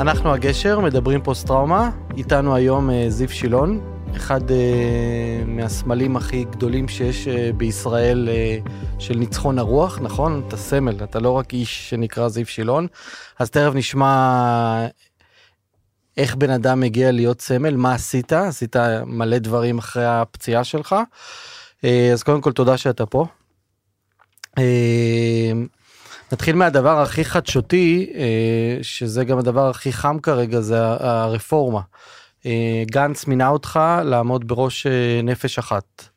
אנחנו הגשר, מדברים פוסט טראומה, איתנו היום אה, זיו שילון, אחד uh, מהסמלים הכי גדולים שיש uh, בישראל uh, של ניצחון הרוח, נכון? אתה סמל, אתה לא רק איש שנקרא זיו שילון. אז תכף נשמע איך בן אדם מגיע להיות סמל, מה עשית? עשית מלא דברים אחרי הפציעה שלך. Uh, אז קודם כל תודה שאתה פה. Uh, נתחיל מהדבר הכי חדשותי, שזה גם הדבר הכי חם כרגע, זה הרפורמה. אה, גנץ מינה אותך לעמוד בראש אה, נפש אחת.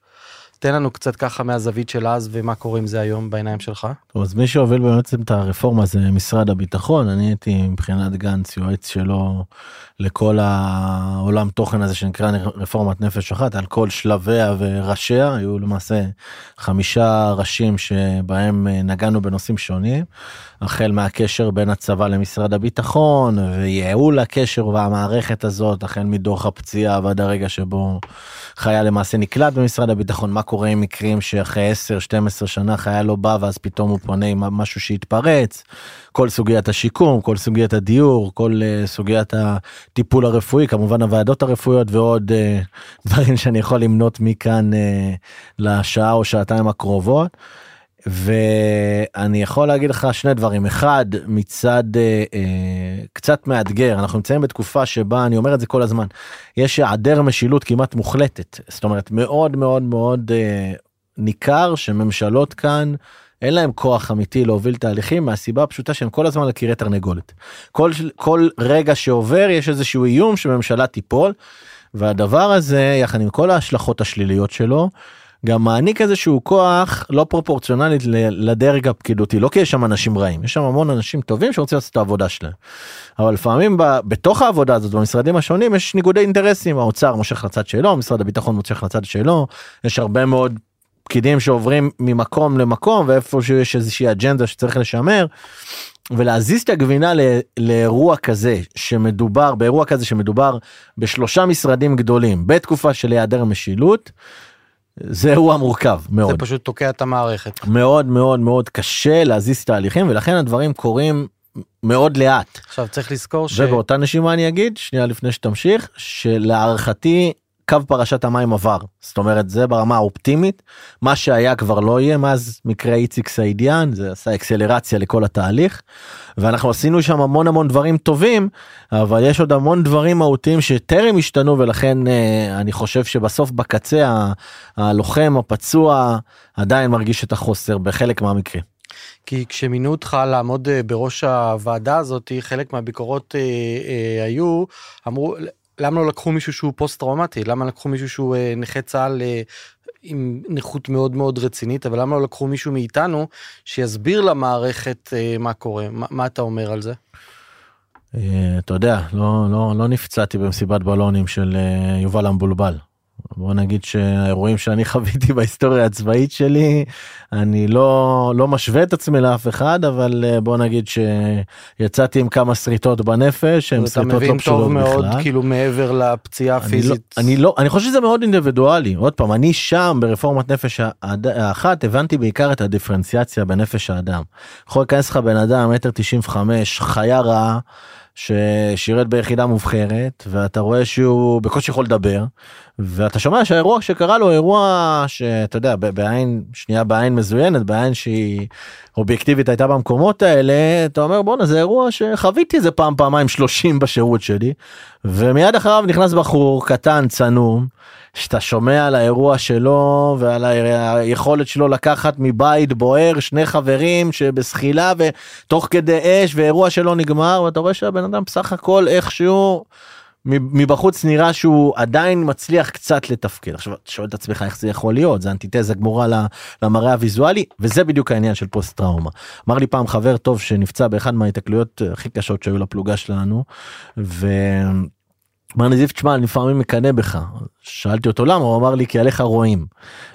תן לנו קצת ככה מהזווית של אז ומה קורה עם זה היום בעיניים שלך. אז מי שהוביל בעצם את הרפורמה זה משרד הביטחון אני הייתי מבחינת גנץ יועץ שלו לכל העולם תוכן הזה שנקרא רפורמת נפש אחת על כל שלביה וראשיה היו למעשה חמישה ראשים שבהם נגענו בנושאים שונים החל מהקשר בין הצבא למשרד הביטחון וייעול הקשר והמערכת הזאת החל מדוח הפציעה ועד הרגע שבו חייל למעשה נקלט במשרד הביטחון מה קורה עם מקרים שאחרי 10-12 שנה חייל לא בא ואז פתאום הוא פונה עם משהו שהתפרץ כל סוגיית השיקום כל סוגיית הדיור כל uh, סוגיית הטיפול הרפואי כמובן הוועדות הרפואיות ועוד uh, דברים שאני יכול למנות מכאן uh, לשעה או שעתיים הקרובות. ואני יכול להגיד לך שני דברים אחד מצד אה, אה, קצת מאתגר אנחנו נמצאים בתקופה שבה אני אומר את זה כל הזמן יש היעדר משילות כמעט מוחלטת זאת אומרת מאוד מאוד מאוד אה, ניכר שממשלות כאן אין להם כוח אמיתי להוביל תהליכים מהסיבה הפשוטה שהם כל הזמן על קירי תרנגולת. כל, כל רגע שעובר יש איזשהו איום שממשלה תיפול והדבר הזה יחד עם כל ההשלכות השליליות שלו גם מעניק איזשהו כוח לא פרופורציונלית לדרג הפקידותי לא כי יש שם אנשים רעים יש שם המון אנשים טובים שרוצים לעשות את העבודה שלהם. אבל לפעמים ב, בתוך העבודה הזאת במשרדים השונים יש ניגודי אינטרסים האוצר מושך לצד שלו משרד הביטחון מושך לצד שלו יש הרבה מאוד פקידים שעוברים ממקום למקום ואיפה שיש איזושהי אג'נדה שצריך לשמר. ולהזיז את הגבינה לאירוע כזה שמדובר באירוע כזה שמדובר בשלושה משרדים גדולים בתקופה של היעדר משילות. זה אירוע מורכב מאוד. זה פשוט תוקע את המערכת. מאוד מאוד מאוד קשה להזיז תהליכים ולכן הדברים קורים מאוד לאט. עכשיו צריך לזכור ש... ובאותה נשימה אני אגיד שנייה לפני שתמשיך שלהערכתי קו פרשת המים עבר. זאת אומרת זה ברמה האופטימית. מה שהיה כבר לא יהיה מאז מקרה איציק סעידיאן זה עשה אקסלרציה לכל התהליך. ואנחנו עשינו שם המון המון דברים טובים אבל יש עוד המון דברים מהותיים שטרם השתנו ולכן אה, אני חושב שבסוף בקצה הלוחם הפצוע עדיין מרגיש את החוסר בחלק מהמקרים. כי כשמינו אותך לעמוד אה, בראש הוועדה הזאת חלק מהביקורות אה, אה, היו אמרו למה לא לקחו מישהו שהוא פוסט טראומטי למה לקחו מישהו שהוא אה, נכה צה"ל אה, עם נכות מאוד מאוד רצינית? אבל למה לא לקחו מישהו מאיתנו שיסביר למערכת אה, מה קורה? מה, מה אתה אומר על זה. אתה יודע לא לא לא נפצעתי במסיבת בלונים של יובל המבולבל בוא נגיד שהאירועים שאני חוויתי בהיסטוריה הצבאית שלי אני לא לא משווה את עצמי לאף אחד אבל אה, בוא נגיד שיצאתי עם כמה שריטות בנפש הם שריטות לא פשוטות בכלל. כאילו מעבר לפציעה הפיזית. אני לא, אני לא אני חושב שזה מאוד אינדיבידואלי עוד פעם אני שם ברפורמת נפש האחת הבנתי בעיקר את הדיפרנציאציה בנפש האדם. יכול להיכנס לך בן אדם מטר 95 חיה רעה. ששירת ביחידה מובחרת ואתה רואה שהוא בקושי יכול לדבר ואתה שומע שהאירוע שקרה לו אירוע שאתה יודע בעין שנייה בעין מזוינת בעין שהיא אובייקטיבית הייתה במקומות האלה אתה אומר בואנה זה אירוע שחוויתי איזה פעם פעמיים 30 בשירות שלי ומיד אחריו נכנס בחור קטן צנום. שאתה שומע על האירוע שלו ועל היכולת שלו לקחת מבית בוער שני חברים שבזחילה ותוך כדי אש ואירוע שלא נגמר ואתה רואה שהבן אדם בסך הכל איכשהו מבחוץ נראה שהוא עדיין מצליח קצת לתפקד עכשיו אתה שואל את עצמך איך זה יכול להיות זה אנטיתזה גמורה למראה הוויזואלי וזה בדיוק העניין של פוסט טראומה. אמר לי פעם חבר טוב שנפצע באחד מההתקלויות הכי קשות שהיו לפלוגה שלנו. ו... אמר לי זיו תשמע אני לפעמים מקנא בך שאלתי אותו למה הוא אמר לי כי עליך רואים.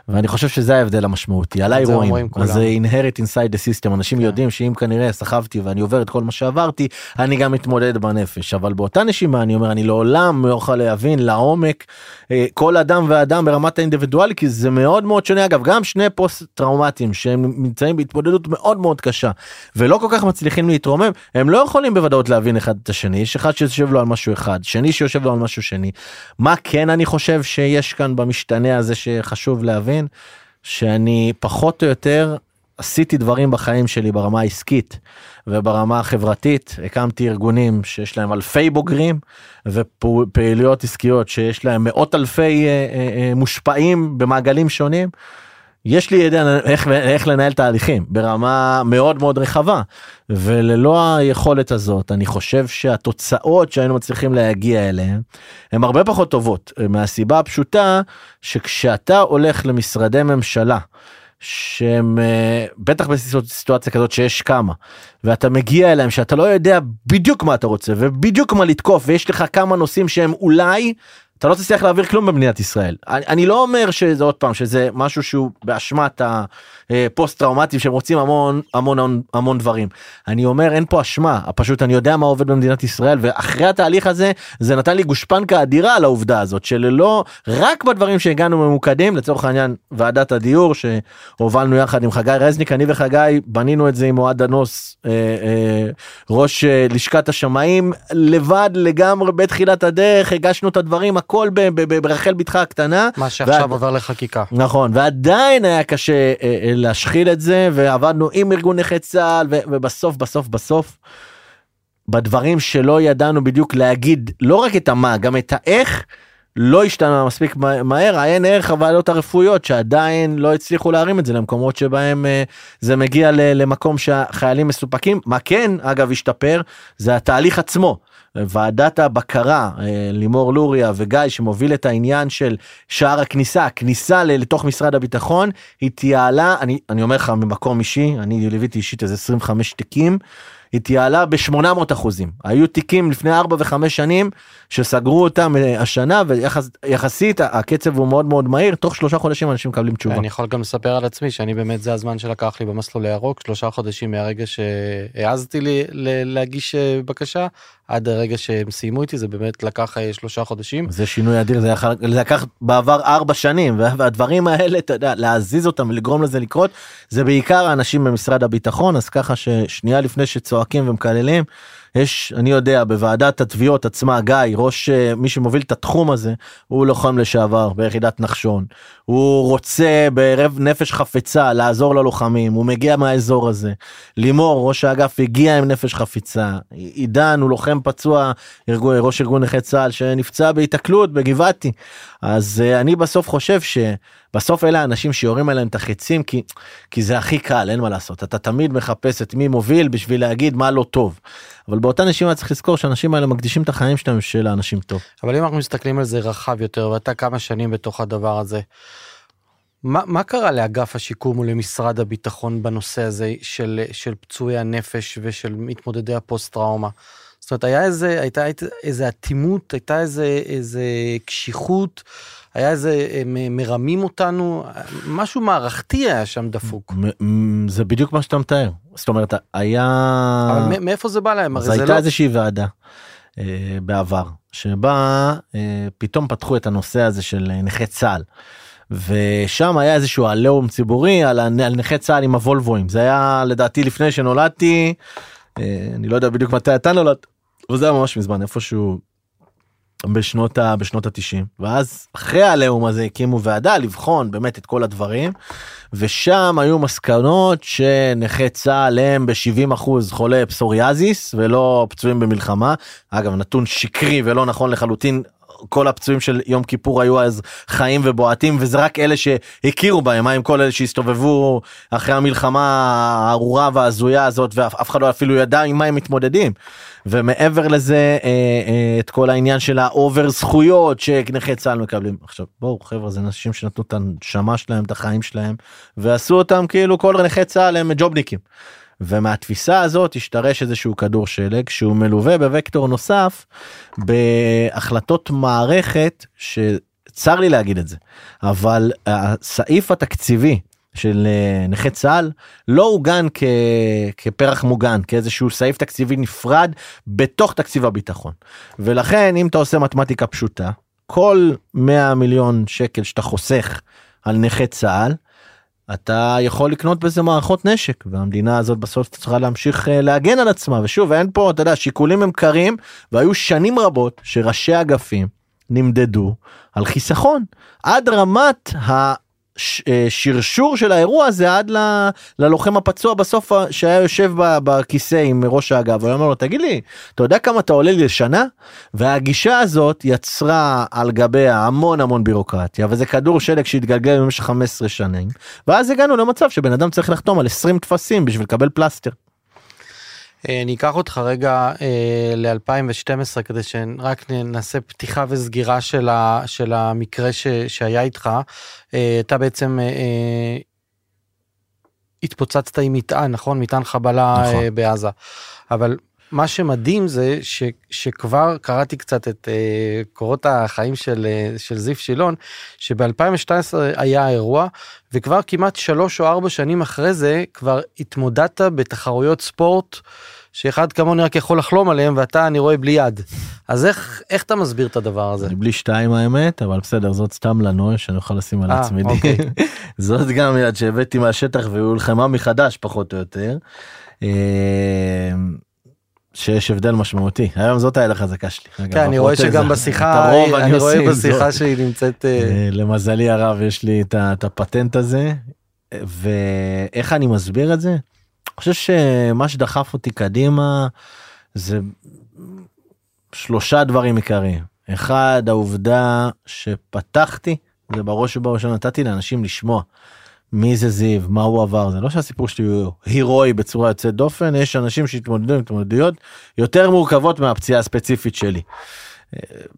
ואני חושב שזה ההבדל המשמעותי עליי רואים אומרים אז. זה inherit inside the system אנשים כן. יודעים שאם כנראה סחבתי ואני עובר את כל מה שעברתי אני גם מתמודד בנפש אבל באותה נשימה אני אומר אני לעולם לא אוכל להבין לעומק אה, כל אדם ואדם ברמת האינדיבידואלי כי זה מאוד מאוד שונה אגב גם שני פוסט טראומטיים שהם נמצאים בהתמודדות מאוד מאוד קשה ולא כל כך מצליחים להתרומם הם לא יכולים בוודאות להבין אחד את השני יש אחד שיושב לו על משהו אחד שני שיושב לו על משהו שני. מה כן אני חושב שיש כאן במשתנה הזה שחשוב להבין? שאני פחות או יותר עשיתי דברים בחיים שלי ברמה העסקית וברמה החברתית. הקמתי ארגונים שיש להם אלפי בוגרים ופעילויות עסקיות שיש להם מאות אלפי אה, אה, אה, מושפעים במעגלים שונים. יש לי ידע איך, איך לנהל תהליכים ברמה מאוד מאוד רחבה. וללא היכולת הזאת אני חושב שהתוצאות שהיינו מצליחים להגיע אליהן הן הרבה פחות טובות מהסיבה הפשוטה שכשאתה הולך למשרדי ממשלה שהם אה, בטח בסיטואציה כזאת שיש כמה ואתה מגיע אליהם שאתה לא יודע בדיוק מה אתה רוצה ובדיוק מה לתקוף ויש לך כמה נושאים שהם אולי אתה לא תצליח להעביר כלום במדינת ישראל. אני, אני לא אומר שזה עוד פעם שזה משהו שהוא באשמת הפוסט טראומטיים שהם רוצים המון המון המון, המון דברים. אני אומר אין פה אשמה פשוט אני יודע מה עובד במדינת ישראל ואחרי התהליך הזה זה נתן לי גושפנקה אדירה על העובדה הזאת שללא רק בדברים שהגענו ממוקדים לצורך העניין ועדת הדיור שהובלנו יחד עם חגי רזניק אני וחגי בנינו את זה עם אוהד דנוס אה, אה, ראש אה, לשכת השמאים לבד לגמרי בתחילת הדרך הגשנו את הדברים הכל ברחל בתך הקטנה. מה שעכשיו ועד- עובר לחקיקה. נכון ועדיין היה קשה אה, אה, להשחיל את זה ועבדנו עם ארגון נכי צה"ל ובסוף בסוף בסוף. בדברים שלא ידענו בדיוק להגיד לא רק את המה גם את האיך לא השתנה מספיק מה- מהר העין ערך הוועדות הרפואיות שעדיין לא הצליחו להרים את זה למקומות שבהם אה, זה מגיע למקום שהחיילים מסופקים מה כן אגב השתפר זה התהליך עצמו. ועדת הבקרה אה, לימור לוריה וגיא שמוביל את העניין של שער הכניסה הכניסה לתוך משרד הביטחון היא תיעלה אני אני אומר לך ממקום אישי אני ליוויתי אישית איזה 25 תיקים. היא תיעלה ב-800 אחוזים היו תיקים לפני 4 ו-5 שנים שסגרו אותם אה, השנה ויחסית הקצב הוא מאוד מאוד מהיר תוך שלושה חודשים אנשים מקבלים תשובה. אני יכול גם לספר על עצמי שאני באמת זה הזמן שלקח לי במסלול הירוק שלושה חודשים מהרגע שהעזתי לי להגיש אה, בקשה עד הרגע שהם סיימו איתי זה באמת לקח אה, שלושה חודשים. זה שינוי אדיר זה לקח בעבר ארבע שנים וה- והדברים האלה אתה יודע להזיז אותם ולגרום לזה לקרות זה בעיקר האנשים במשרד הביטחון אז ככה ששנייה לפני שצועקים ומקללים יש אני יודע בוועדת התביעות עצמה גיא ראש אה, מי שמוביל את התחום הזה הוא לוחם לשעבר ביחידת נחשון. הוא רוצה בערב נפש חפצה לעזור ללוחמים הוא מגיע מהאזור הזה. לימור ראש האגף הגיע עם נפש חפיצה. עידן הוא לוחם פצוע ארגון, ראש ארגון נכי צה"ל שנפצע בהיתקלות בגבעתי אז uh, אני בסוף חושב שבסוף אלה האנשים שיורים עליהם את החצים כי כי זה הכי קל אין מה לעשות אתה תמיד מחפש את מי מוביל בשביל להגיד מה לא טוב. אבל באותה נשימה צריך לזכור שהאנשים האלה מקדישים את החיים שלהם של האנשים טוב. אבל אם אנחנו מסתכלים על זה רחב יותר ואתה כמה שנים בתוך הדבר הזה. מה, מה קרה לאגף השיקום ולמשרד הביטחון בנושא הזה של, של פצועי הנפש ושל מתמודדי הפוסט טראומה? זאת אומרת היה איזה הייתה איזה אטימות הייתה איזה איזה קשיחות היה איזה הם מרמים אותנו משהו מערכתי היה שם דפוק. זה בדיוק מה שאתה מתאר זאת אומרת היה אבל מאיפה זה בא להם? הרי זה הייתה לא... איזושהי ועדה אה, בעבר שבה אה, פתאום פתחו את הנושא הזה של אה, נכי צה"ל. ושם היה איזשהו עליהום ציבורי על, על נכי צה"ל עם הוולבואים זה היה לדעתי לפני שנולדתי אה, אני לא יודע בדיוק מתי אתה נולד אבל זה היה ממש מזמן איפשהו בשנות ה... בשנות התשעים ואז אחרי העליהום הזה הקימו ועדה לבחון באמת את כל הדברים ושם היו מסקנות שנכי צה"ל הם ב-70 אחוז חולי פסוריאזיס ולא פצועים במלחמה אגב נתון שקרי ולא נכון לחלוטין כל הפצועים של יום כיפור היו אז חיים ובועטים וזה רק אלה שהכירו בהם מה עם כל אלה שהסתובבו אחרי המלחמה הארורה וההזויה הזאת ואף אחד לא אפילו ידע עם מה הם מתמודדים. ומעבר לזה אה, אה, את כל העניין של ה over זכויות שנכי צה"ל מקבלים עכשיו בואו חבר'ה זה אנשים שנתנו את הנשמה שלהם את החיים שלהם ועשו אותם כאילו כל נכי צה"ל הם ג'ובניקים. ומהתפיסה הזאת השתרש איזשהו כדור שלג שהוא מלווה בוקטור נוסף בהחלטות מערכת שצר לי להגיד את זה אבל הסעיף התקציבי של אה, נכי צה"ל לא עוגן כ... כפרח מוגן כאיזשהו סעיף תקציבי נפרד בתוך תקציב הביטחון. ולכן אם אתה עושה מתמטיקה פשוטה כל 100 מיליון שקל שאתה חוסך על נכי צה"ל אתה יכול לקנות בזה מערכות נשק והמדינה הזאת בסוף צריכה להמשיך אה, להגן על עצמה. ושוב אין פה אתה יודע שיקולים הם קרים והיו שנים רבות שראשי אגפים נמדדו על חיסכון. עד רמת השרשור של האירוע הזה עד ל, ללוחם הפצוע בסוף שהיה יושב בכיסא עם ראש האגף הוא אומר לו תגיד לי אתה יודע כמה אתה עולה לי לשנה והגישה הזאת יצרה על גביה המון המון בירוקרטיה וזה כדור שלג שהתגלגל במשך 15 שנים ואז הגענו למצב שבן אדם צריך לחתום על 20 טפסים בשביל לקבל פלסטר. אה, אני אקח אותך רגע אה, ל-2012 כדי שרק נעשה פתיחה וסגירה של, ה, של המקרה ש, שהיה איתך. אה, אתה בעצם התפוצצת עם מטען, נכון? מטען חבלה נכון. בעזה. אבל מה שמדהים זה ש, שכבר קראתי קצת את uh, קורות החיים של, uh, של זיו שילון, שב-2012 היה האירוע, וכבר כמעט שלוש או ארבע שנים אחרי זה כבר התמודדת בתחרויות ספורט. שאחד כמוני רק יכול לחלום עליהם ואתה אני רואה בלי יד. אז איך איך אתה מסביר את הדבר הזה? בלי שתיים האמת אבל בסדר זאת סתם לנוי שאני יכול לשים על עצמי. אה, אוקיי. זאת גם יד שהבאתי מהשטח והוא הולחמה מחדש פחות או יותר. שיש הבדל משמעותי היום זאת היד החזקה שלי. כן, אני רואה שגם בשיחה אני רואה בשיחה שהיא נמצאת אה, אה, למזלי הרב יש לי את הפטנט הזה ואיך אני מסביר את זה. אני חושב שמה שדחף אותי קדימה זה שלושה דברים עיקריים אחד העובדה שפתחתי זה בראש ובראשון נתתי לאנשים לשמוע. מי זה זיו מה הוא עבר זה לא שהסיפור שלי הוא הירואי בצורה יוצאת דופן יש אנשים שהתמודדו עם התמודדויות יותר מורכבות מהפציעה הספציפית שלי.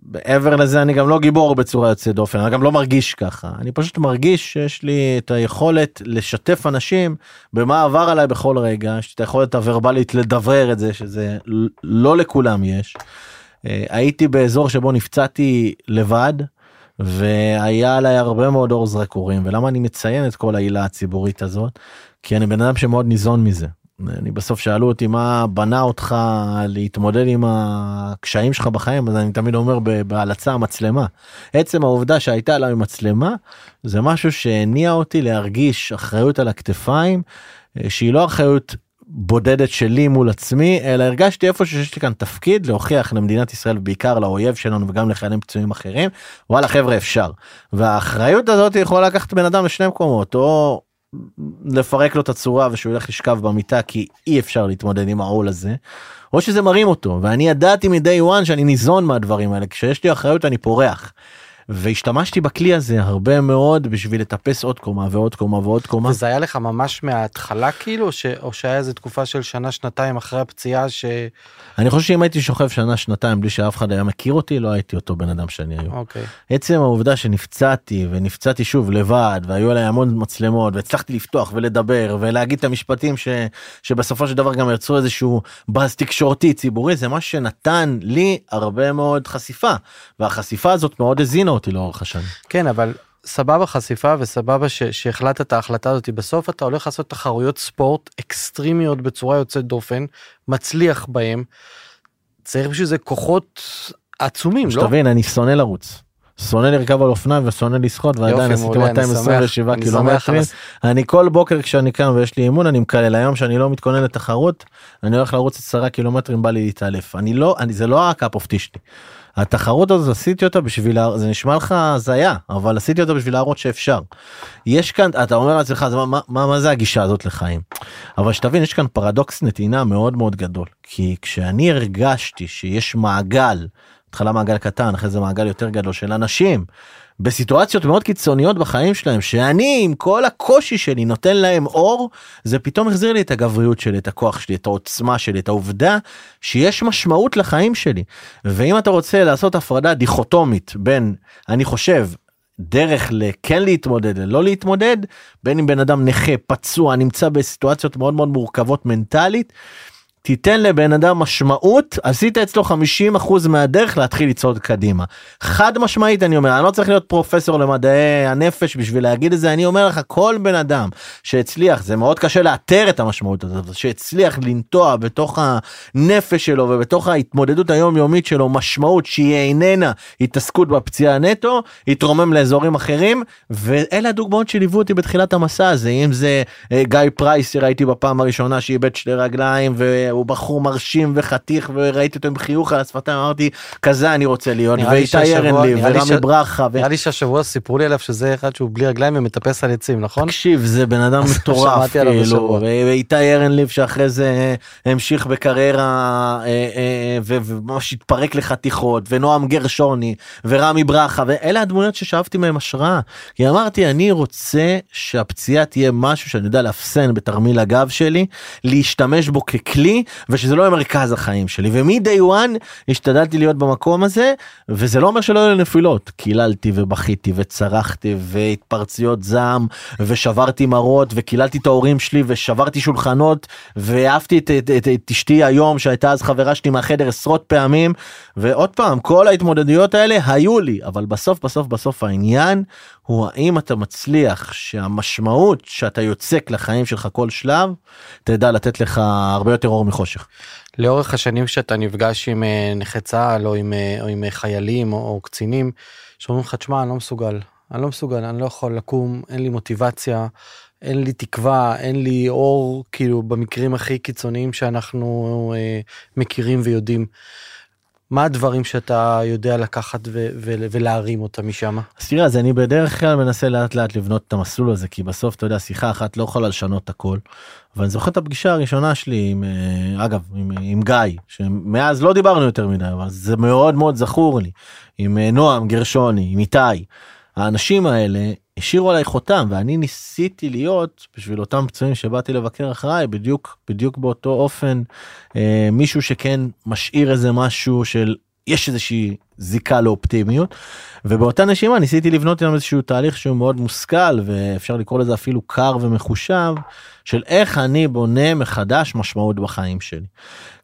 מעבר לזה אני גם לא גיבור בצורה יוצאת דופן אני גם לא מרגיש ככה אני פשוט מרגיש שיש לי את היכולת לשתף אנשים במה עבר עליי בכל רגע יש את היכולת הוורבלית לדברר את זה שזה לא לכולם יש. הייתי באזור שבו נפצעתי לבד. והיה עליי הרבה מאוד אור זרקורים ולמה אני מציין את כל העילה הציבורית הזאת כי אני בן אדם שמאוד ניזון מזה. אני בסוף שאלו אותי מה בנה אותך להתמודד עם הקשיים שלך בחיים אז אני תמיד אומר בהלצה המצלמה. עצם העובדה שהייתה עליי מצלמה זה משהו שהניע אותי להרגיש אחריות על הכתפיים אה, שהיא לא אחריות בודדת שלי מול עצמי אלא הרגשתי איפה שיש לי כאן תפקיד להוכיח למדינת ישראל בעיקר לאויב שלנו וגם לחיילים פצועים אחרים וואלה חבר'ה אפשר והאחריות הזאת יכולה לקחת בן אדם לשני מקומות או לפרק לו את הצורה ושהוא ילך לשכב במיטה כי אי אפשר להתמודד עם העול הזה או שזה מרים אותו ואני ידעתי מ-day one שאני ניזון מהדברים האלה כשיש לי אחריות אני פורח. והשתמשתי בכלי הזה הרבה מאוד בשביל לטפס עוד קומה ועוד קומה ועוד קומה. וזה היה לך ממש מההתחלה כאילו ש... או שהיה איזה תקופה של שנה שנתיים אחרי הפציעה ש... אני חושב שאם הייתי שוכב שנה שנתיים בלי שאף אחד היה מכיר אותי לא הייתי אותו בן אדם שאני היום. אוקיי. עצם העובדה שנפצעתי ונפצעתי שוב לבד והיו עליי המון מצלמות והצלחתי לפתוח ולדבר ולהגיד את המשפטים ש... שבסופו של דבר גם יצרו איזשהו באז תקשורתי ציבורי זה מה שנתן לי הרבה מאוד חשיפה והחשיפה הזאת מאוד הזינה אותי לאורך השנים. כן אבל סבבה חשיפה וסבבה ש, שהחלטת את ההחלטה הזאת בסוף אתה הולך לעשות תחרויות ספורט אקסטרימיות בצורה יוצאת דופן מצליח בהם. צריך בשביל זה כוחות עצומים לא? שתבין אני שונא לרוץ. שונא לרכב על אופניים ושונא לשחות ועדיין עשיתי 227 קילומטרים. אני כל בוקר כשאני קם ויש לי אימון אני מקלל היום שאני לא מתכונן לתחרות אני הולך לרוץ 10 קילומטרים בא לי להתעלף אני לא אני זה לא ה cup of שלי. התחרות הזאת עשיתי אותה בשביל זה נשמע לך הזיה אבל עשיתי אותה בשביל להראות שאפשר. יש כאן אתה אומר לעצמך מה, מה, מה, זה הגישה הזאת לחיים אבל שתבין יש כאן פרדוקס נתינה מאוד מאוד גדול כי כשאני הרגשתי שיש מעגל התחלה מעגל קטן אחרי זה מעגל יותר גדול של אנשים בסיטואציות מאוד קיצוניות בחיים שלהם שאני עם כל הקושי שלי נותן להם אור זה פתאום החזיר לי את הגבריות שלי את הכוח שלי את העוצמה שלי את העובדה שיש משמעות לחיים שלי ואם אתה רוצה לעשות הפרדה דיכוטומית בין אני חושב דרך לכן להתמודד ללא להתמודד בין אם בן אדם נכה פצוע נמצא בסיטואציות מאוד מאוד מורכבות מנטלית. תיתן לבן אדם משמעות עשית אצלו 50% מהדרך להתחיל לצעוד קדימה. חד משמעית אני אומר אני לא צריך להיות פרופסור למדעי הנפש בשביל להגיד את זה אני אומר לך כל בן אדם שהצליח זה מאוד קשה לאתר את המשמעות הזאת שהצליח לנטוע בתוך הנפש שלו ובתוך ההתמודדות היומיומית שלו משמעות שהיא איננה התעסקות בפציעה נטו יתרומם לאזורים אחרים ואלה הדוגמאות שליוו אותי בתחילת המסע הזה אם זה אה, גיא פרייס שראיתי בפעם הראשונה שאיבד שתי רגליים. ו... הוא בחור מרשים וחתיך וראיתי אותו עם חיוך על השפתיים אמרתי כזה אני רוצה להיות ואיתי ארנלי ורמי ברכה. נראה לי שהשבוע סיפרו לי עליו שזה אחד שהוא בלי רגליים ומטפס על עצים נכון? תקשיב זה בן אדם מטורף כאילו ואיתי ארנליב שאחרי זה המשיך בקריירה אה, אה, וממש התפרק לחתיכות ונועם גרשוני ורמי ברכה ואלה הדמויות ששאבתי מהם השראה כי אמרתי אני רוצה שהפציעה תהיה משהו שאני יודע לאפסן בתרמיל הגב שלי להשתמש בו ככלי ושזה לא יהיה מרכז החיים שלי. ומ-day one השתדלתי להיות במקום הזה וזה לא אומר שלא היו נפילות. קיללתי ובכיתי וצרחתי והתפרצויות זעם ושברתי מראות וקיללתי את ההורים שלי ושברתי שולחנות והעפתי את, את, את, את אשתי היום שהייתה אז חברה שלי מהחדר עשרות פעמים. ועוד פעם כל ההתמודדויות האלה היו לי אבל בסוף בסוף בסוף העניין הוא האם אתה מצליח שהמשמעות שאתה יוצק לחיים שלך כל שלב תדע לתת לך הרבה יותר אור מחושך. לאורך השנים שאתה נפגש עם אה, נכי צה"ל או עם, אה, או עם אה, חיילים או, או קצינים שאומרים לך תשמע אני לא מסוגל אני לא מסוגל אני לא יכול לקום אין לי מוטיבציה אין לי תקווה אין לי אור כאילו במקרים הכי קיצוניים שאנחנו אה, מכירים ויודעים. מה הדברים שאתה יודע לקחת ו- ו- ולהרים אותם משם? אז תראה, אז אני בדרך כלל מנסה לאט לאט לבנות את המסלול הזה, כי בסוף, אתה יודע, שיחה אחת לא יכולה לשנות הכל. אבל אני זוכר את הפגישה הראשונה שלי עם, אה, אגב, עם, עם גיא, שמאז לא דיברנו יותר מדי, אבל זה מאוד מאוד זכור לי, עם אה, נועם גרשוני, עם איתי. האנשים האלה השאירו עליי חותם ואני ניסיתי להיות בשביל אותם פצועים שבאתי לבקר אחריי בדיוק בדיוק באותו אופן אה, מישהו שכן משאיר איזה משהו של יש איזושהי זיקה לאופטימיות ובאותה נשימה ניסיתי לבנות עם איזשהו תהליך שהוא מאוד מושכל ואפשר לקרוא לזה אפילו קר ומחושב של איך אני בונה מחדש משמעות בחיים שלי.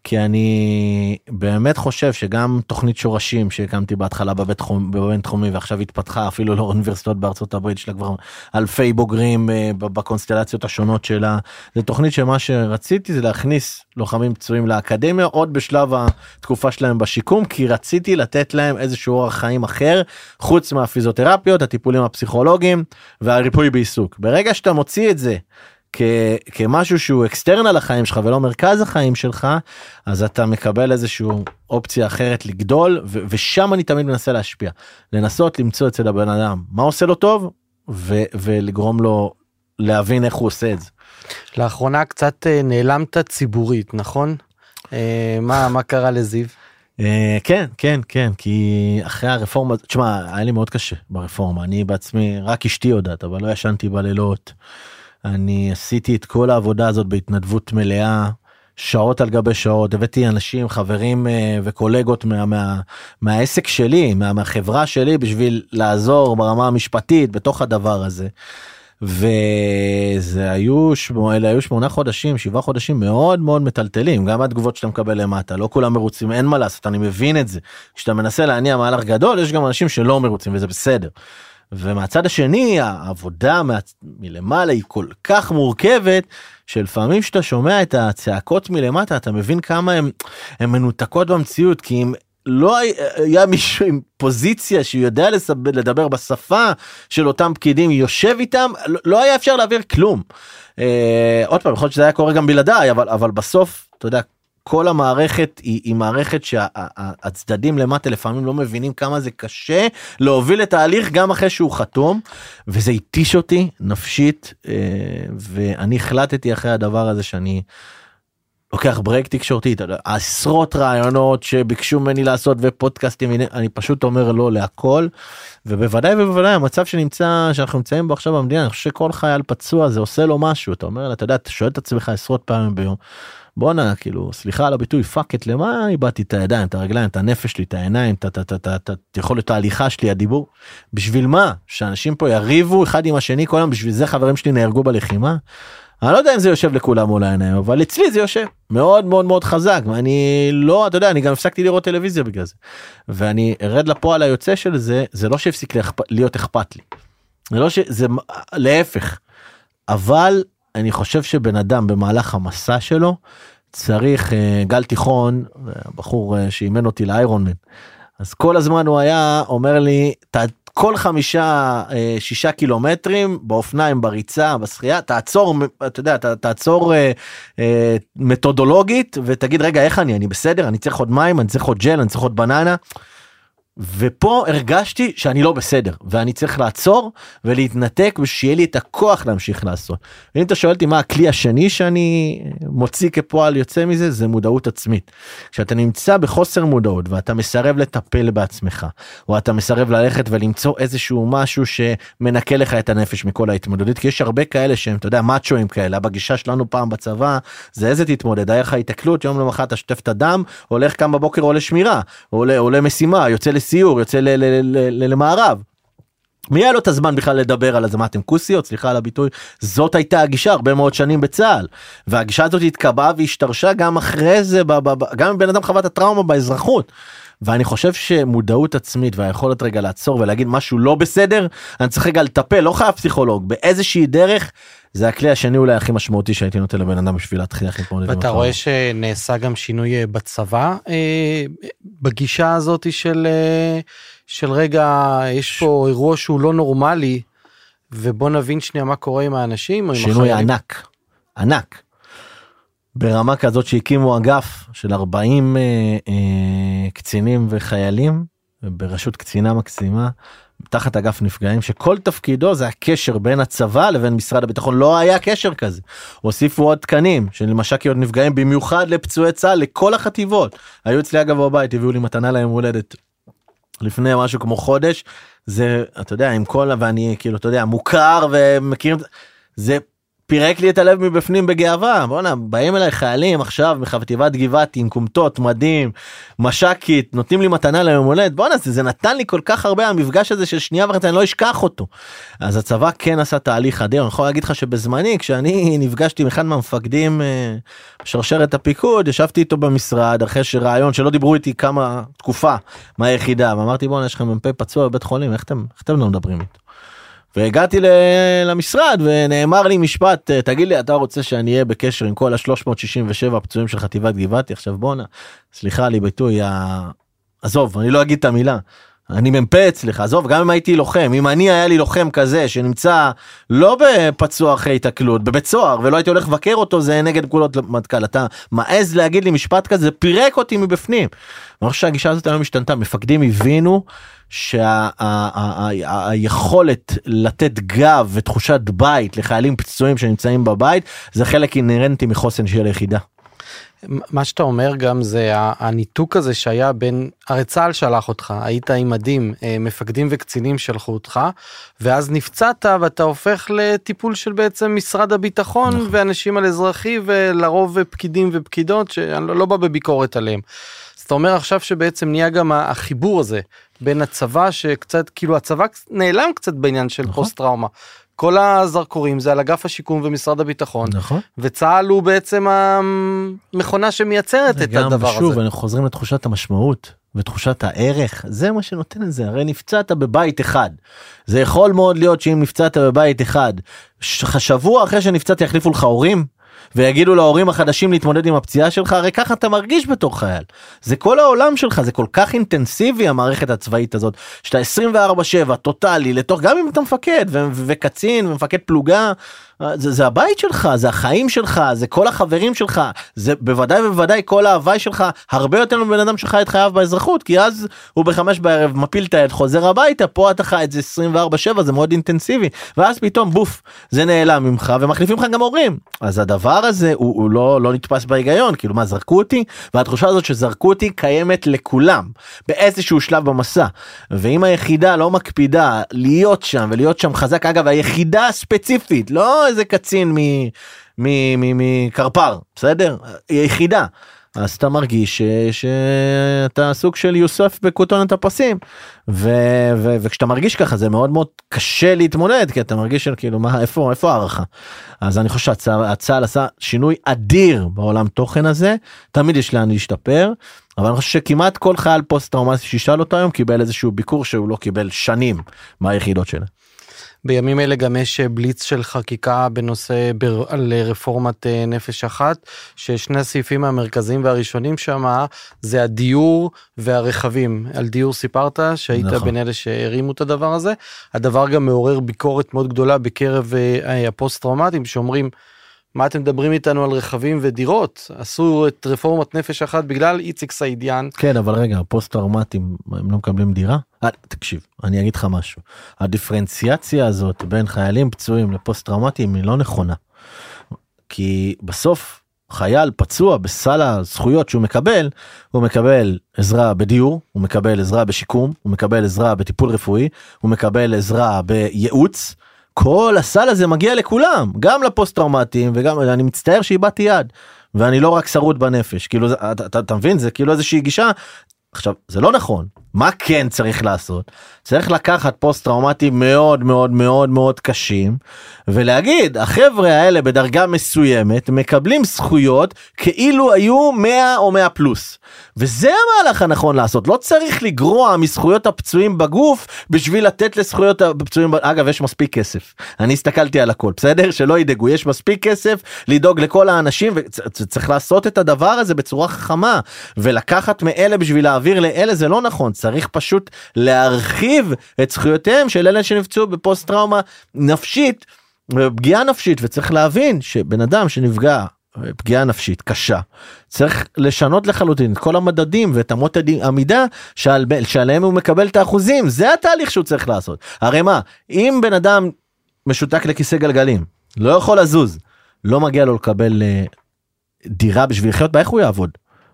כי אני באמת חושב שגם תוכנית שורשים שהקמתי בהתחלה בבית חום, תחומי ועכשיו התפתחה אפילו לאוניברסיטאות בארצות הברית יש לה כבר אלפי בוגרים אה, בקונסטלציות השונות שלה זה תוכנית שמה שרציתי זה להכניס לוחמים פצועים לאקדמיה עוד בשלב התקופה שלהם בשיקום כי רציתי לתת להם איזשהו אורח חיים אחר חוץ מהפיזיותרפיות הטיפולים הפסיכולוגיים והריפוי בעיסוק ברגע שאתה מוציא את זה. כמשהו שהוא אקסטרנל לחיים שלך ולא מרכז החיים שלך אז אתה מקבל איזשהו אופציה אחרת לגדול ושם אני תמיד מנסה להשפיע לנסות למצוא אצל הבן אדם מה עושה לו טוב ולגרום לו להבין איך הוא עושה את זה. לאחרונה קצת אה, נעלמת ציבורית נכון אה, מה מה קרה לזיו. Uh, כן כן כן כי אחרי הרפורמה תשמע היה לי מאוד קשה ברפורמה אני בעצמי רק אשתי יודעת אבל לא ישנתי בלילות. אני עשיתי את כל העבודה הזאת בהתנדבות מלאה. שעות על גבי שעות הבאתי אנשים חברים אה, וקולגות מה, מה, מהעסק שלי מה, מהחברה שלי בשביל לעזור ברמה המשפטית בתוך הדבר הזה. וזה היו שמונה היו שמונה חודשים שבעה חודשים מאוד מאוד מטלטלים גם התגובות שאתה מקבל למטה לא כולם מרוצים אין מה לעשות אני מבין את זה כשאתה מנסה להניע מהלך גדול יש גם אנשים שלא מרוצים וזה בסדר. ומהצד השני העבודה מה... מלמעלה היא כל כך מורכבת שלפעמים כשאתה שומע את הצעקות מלמטה אתה מבין כמה הם מנותקות במציאות כי אם לא היה מישהו עם פוזיציה שיודע לסב... לדבר בשפה של אותם פקידים יושב איתם לא, לא היה אפשר להעביר כלום. אה, עוד פעם יכול להיות שזה היה קורה גם בלעדיי אבל אבל בסוף אתה יודע כל המערכת היא, היא מערכת שהצדדים למטה לפעמים לא מבינים כמה זה קשה להוביל את ההליך גם אחרי שהוא חתום וזה התיש אותי נפשית אה, ואני החלטתי אחרי הדבר הזה שאני לוקח break תקשורתי עשרות רעיונות שביקשו ממני לעשות ופודקאסטים אני פשוט אומר לא להכל ובוודאי ובוודאי המצב שנמצא שאנחנו נמצאים בו עכשיו במדינה אני חושב שכל חייל פצוע זה עושה לו משהו אתה אומר אתה יודע אתה שואל את עצמך עשרות פעמים ביום בואנה כאילו סליחה על הביטוי fuck את למה איבדתי את הידיים את הרגליים את הנפש שלי את העיניים את יכולת ההליכה שלי הדיבור? בשביל מה? שאנשים פה יריבו אחד עם השני כל היום בשביל זה חברים שלי נהרגו בלחימה. אני לא יודע אם זה יושב לכולם מול העיניים אבל אצלי זה יושב. מאוד מאוד מאוד חזק ואני לא אתה יודע אני גם הפסקתי לראות טלוויזיה בגלל זה. ואני ארד לפועל היוצא של זה זה לא שהפסיק להיות אכפת לי. זה לא שזה להפך. אבל אני חושב שבן אדם במהלך המסע שלו צריך אה, גל תיכון בחור אה, שאימן אותי לאיירון מן. אז כל הזמן הוא היה אומר לי כל חמישה אה, שישה קילומטרים באופניים בריצה בשחייה תעצור אתה יודע תעצור מתודולוגית ותגיד רגע איך אני? אני בסדר? אני צריך עוד מים אני צריך עוד ג'ל אני צריך עוד בננה. ופה הרגשתי שאני לא בסדר ואני צריך לעצור ולהתנתק ושיהיה לי את הכוח להמשיך לעשות. אם אתה שואל אותי מה הכלי השני שאני מוציא כפועל יוצא מזה זה מודעות עצמית. כשאתה נמצא בחוסר מודעות ואתה מסרב לטפל בעצמך או אתה מסרב ללכת ולמצוא איזשהו משהו שמנקה לך את הנפש מכל ההתמודדות כי יש הרבה כאלה שהם אתה יודע מאצ'ואים כאלה בגישה שלנו פעם בצבא זה איזה תתמודד היה לך התקלות יום למחרת אתה שוטף את הדם הולך קם בבוקר עולה שמירה עולה עולה משימה יוצא לסיור יוצא למערב. מי היה לו את הזמן בכלל לדבר על זה מה אתם כוסיות סליחה על הביטוי זאת הייתה הגישה הרבה מאוד שנים בצה"ל והגישה הזאת התקבעה והשתרשה גם אחרי זה גם אם בן אדם חווה את הטראומה באזרחות. ואני חושב שמודעות עצמית והיכולת רגע לעצור ולהגיד משהו לא בסדר אני צריך רגע לטפל לא חייב פסיכולוג באיזושהי דרך זה הכלי השני אולי הכי משמעותי שהייתי נותן לבן אדם בשביל להתחיל להתמודד. ואתה רואה שנעשה גם שינוי אה, בצבא אה, בגישה הזאת של אה, של רגע יש פה אירוע שהוא לא נורמלי ובוא נבין שנייה מה קורה עם האנשים. שינוי ענק ענק. ברמה כזאת שהקימו אגף של 40 אה, אה, קצינים וחיילים בראשות קצינה מקסימה תחת אגף נפגעים שכל תפקידו זה הקשר בין הצבא לבין משרד הביטחון לא היה קשר כזה. הוסיפו עוד תקנים של מש"קיות נפגעים במיוחד לפצועי צה"ל לכל החטיבות. היו אצלי אגב בבית הביאו לי מתנה ליום הולדת לפני משהו כמו חודש זה אתה יודע עם כל ואני כאילו אתה יודע מוכר ומכיר זה פירק לי את הלב מבפנים בגאווה בואנה באים אליי חיילים עכשיו מחטיבת גבעתי עם כומתות מדים מש"קית נותנים לי מתנה ליום הולדת בואנה זה, זה נתן לי כל כך הרבה המפגש הזה של שנייה וחצי אני לא אשכח אותו. אז הצבא כן עשה תהליך אדיר אני יכול להגיד לך שבזמני כשאני נפגשתי עם אחד מהמפקדים אה, בשרשרת הפיקוד ישבתי איתו במשרד אחרי שרעיון שלא דיברו איתי כמה תקופה מהיחידה ואמרתי בואנה יש לכם מ"פ פצוע בבית חולים איך אתם איך אתם לא מדברים איתו. והגעתי למשרד ונאמר לי משפט תגיד לי אתה רוצה שאני אהיה בקשר עם כל ה-367 פצועים של חטיבת גבעתי עכשיו בואנה סליחה לי ביטוי עזוב אני לא אגיד את המילה. אני מ"פ אצלך עזוב גם אם הייתי לוחם אם אני היה לי לוחם כזה שנמצא לא בפצוע אחרי התקלות בבית סוהר ולא הייתי הולך לבקר אותו זה נגד פקודות מטכ"ל אתה מעז להגיד לי משפט כזה פירק אותי מבפנים. אני חושב שהגישה הזאת היום השתנתה מפקדים הבינו שהיכולת לתת גב ותחושת בית לחיילים פצועים שנמצאים בבית זה חלק אינהרנטי מחוסן של היחידה. מה שאתה אומר גם זה הניתוק הזה שהיה בין הרי צה"ל שלח אותך היית עם מדים אה, מפקדים וקצינים שלחו אותך ואז נפצעת ואתה הופך לטיפול של בעצם משרד הביטחון נכון. ואנשים על אזרחי ולרוב פקידים ופקידות שאני לא, לא בא בביקורת עליהם. אז אתה אומר עכשיו שבעצם נהיה גם החיבור הזה בין הצבא שקצת כאילו הצבא נעלם קצת בעניין של נכון. פוסט טראומה. כל הזרקורים זה על אגף השיקום ומשרד הביטחון. נכון. וצה"ל הוא בעצם המכונה שמייצרת את הדבר הזה. ושוב אנחנו חוזרים לתחושת המשמעות ותחושת הערך. זה מה שנותן את זה הרי נפצעת בבית אחד. זה יכול מאוד להיות שאם נפצעת בבית אחד שבוע אחרי שנפצעת יחליפו לך הורים ויגידו להורים החדשים להתמודד עם הפציעה שלך הרי ככה אתה מרגיש בתור חייל. זה כל העולם שלך זה כל כך אינטנסיבי המערכת הצבאית הזאת שאתה 24/7 טוטאלי לתוך גם אם אתה מפקד וקצין ומפקד פלוגה זה, זה הבית שלך זה החיים שלך זה כל החברים שלך זה בוודאי ובוודאי כל ההוואי שלך הרבה יותר מבן אדם שחי את חייו באזרחות כי אז הוא בחמש בערב מפיל את הילד חוזר הביתה פה אתה חי את זה 24/7 זה מאוד אינטנסיבי ואז פתאום בוף זה נעלם ממך ומחליפים לך גם הורים. אז הדבר הזה הוא, הוא לא לא נתפס בהיגיון כאילו מה זרקו אותי? והתחושה הזאת שזרקו אותי קיימת לכולם באיזשהו שלב במסע. ואם היחידה לא מקפידה להיות שם ולהיות שם חזק אגב היחידה הספציפית לא איזה קצין. מקרפר, בסדר? יחידה. אז אתה מרגיש שאתה סוג של יוסף בכותונת הפסים ו, ו, וכשאתה מרגיש ככה זה מאוד מאוד קשה להתמודד כי אתה מרגיש של כאילו מה איפה איפה הערכה. אז אני חושב שהצה"ל עשה שינוי אדיר בעולם תוכן הזה תמיד יש לאן להשתפר אבל אני חושב שכמעט כל חייל פוסט טראומטי שישאל אותו היום קיבל איזשהו ביקור שהוא לא קיבל שנים מהיחידות שלהם. בימים אלה גם יש אה, בליץ של חקיקה בנושא בר... על אה, רפורמת אה, נפש אחת, ששני הסעיפים המרכזיים והראשונים שם זה הדיור והרכבים. על דיור סיפרת שהיית נכון. בין אלה שהרימו את הדבר הזה. הדבר גם מעורר ביקורת מאוד גדולה בקרב הפוסט טראומטיים שאומרים מה אתם מדברים איתנו על רכבים ודירות עשו את רפורמת נפש אחת בגלל איציק סעידיאן. כן אבל רגע פוסט טראומטיים הם לא מקבלים דירה? אה, אה, תקשיב אני אגיד לך משהו הדיפרנציאציה הזאת בין חיילים פצועים לפוסט טראומטיים היא לא נכונה. כי בסוף חייל פצוע בסל הזכויות שהוא מקבל הוא מקבל עזרה בדיור הוא מקבל עזרה בשיקום הוא מקבל עזרה בטיפול רפואי הוא מקבל עזרה בייעוץ. כל הסל הזה מגיע לכולם גם לפוסט טראומטיים וגם אני מצטער שאיבדתי יד ואני לא רק שרוט בנפש כאילו אתה, אתה, אתה מבין? זה כאילו איזושהי גישה עכשיו זה לא נכון מה כן צריך לעשות? צריך לקחת פוסט טראומטיים מאוד מאוד מאוד מאוד קשים ולהגיד החבר'ה האלה בדרגה מסוימת מקבלים זכויות כאילו היו 100 או 100 פלוס. וזה המהלך הנכון לעשות. לא צריך לגרוע מזכויות הפצועים בגוף בשביל לתת לזכויות הפצועים אגב יש מספיק כסף. אני הסתכלתי על הכל בסדר? שלא ידאגו יש מספיק כסף לדאוג לכל האנשים וצריך לעשות את הדבר הזה בצורה חכמה. ולקחת מאלה בשביל להעביר לאלה זה לא נכון צריך פשוט להרחיב את זכויותיהם של אלה שנפצעו בפוסט טראומה נפשית. פגיעה נפשית. וצריך להבין שבן אדם שנפגע פגיעה נפשית קשה צריך לשנות לחלוטין את כל המדדים ואת אמות המידה שעל, שעליהם הוא מקבל את האחוזים. זה התהליך שהוא צריך לעשות. הרי מה אם בן אדם משותק לכיסא גלגלים לא יכול לזוז לא מגיע לו לקבל uh, דירה בשביל לחיות בה איך הוא יעבוד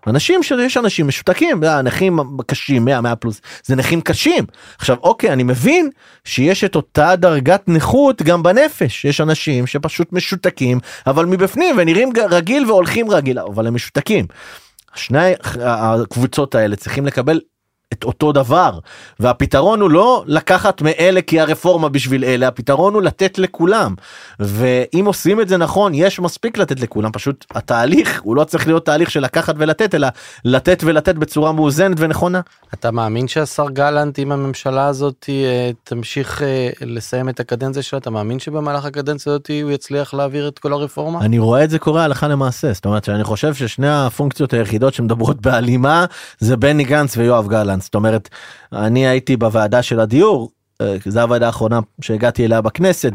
אנשים שיש אנשים משותקים נכים קשים 100 100 פלוס זה נכים קשים עכשיו אוקיי אני מבין שיש את אותה דרגת נכות גם בנפש יש אנשים שפשוט משותקים אבל מבפנים ונראים רגיל והולכים רגיל אבל הם משותקים. שני הקבוצות האלה צריכים לקבל את אותו דבר והפתרון הוא לא לקחת מאלה כי הרפורמה בשביל אלה הפתרון הוא לתת לכולם ואם עושים את זה נכון יש מספיק לתת לכולם פשוט התהליך הוא לא צריך להיות תהליך של לקחת ולתת אלא לתת ולתת בצורה מאוזנת ונכונה. אתה מאמין שהשר גלנט אם הממשלה הזאת אה, תמשיך אה, לסיים את הקדנציה שלה אתה מאמין שבמהלך הקדנציה הזאת הוא יצליח להעביר את כל הרפורמה? אני רואה את זה קורה הלכה למעשה זאת אומרת שאני חושב ששני הפונקציות היחידות שמדברות בהלימה זה בני גנץ ויואב גלנט זאת אומרת אני הייתי בוועדה של הדיור זו הוועדה האחרונה שהגעתי אליה בכנסת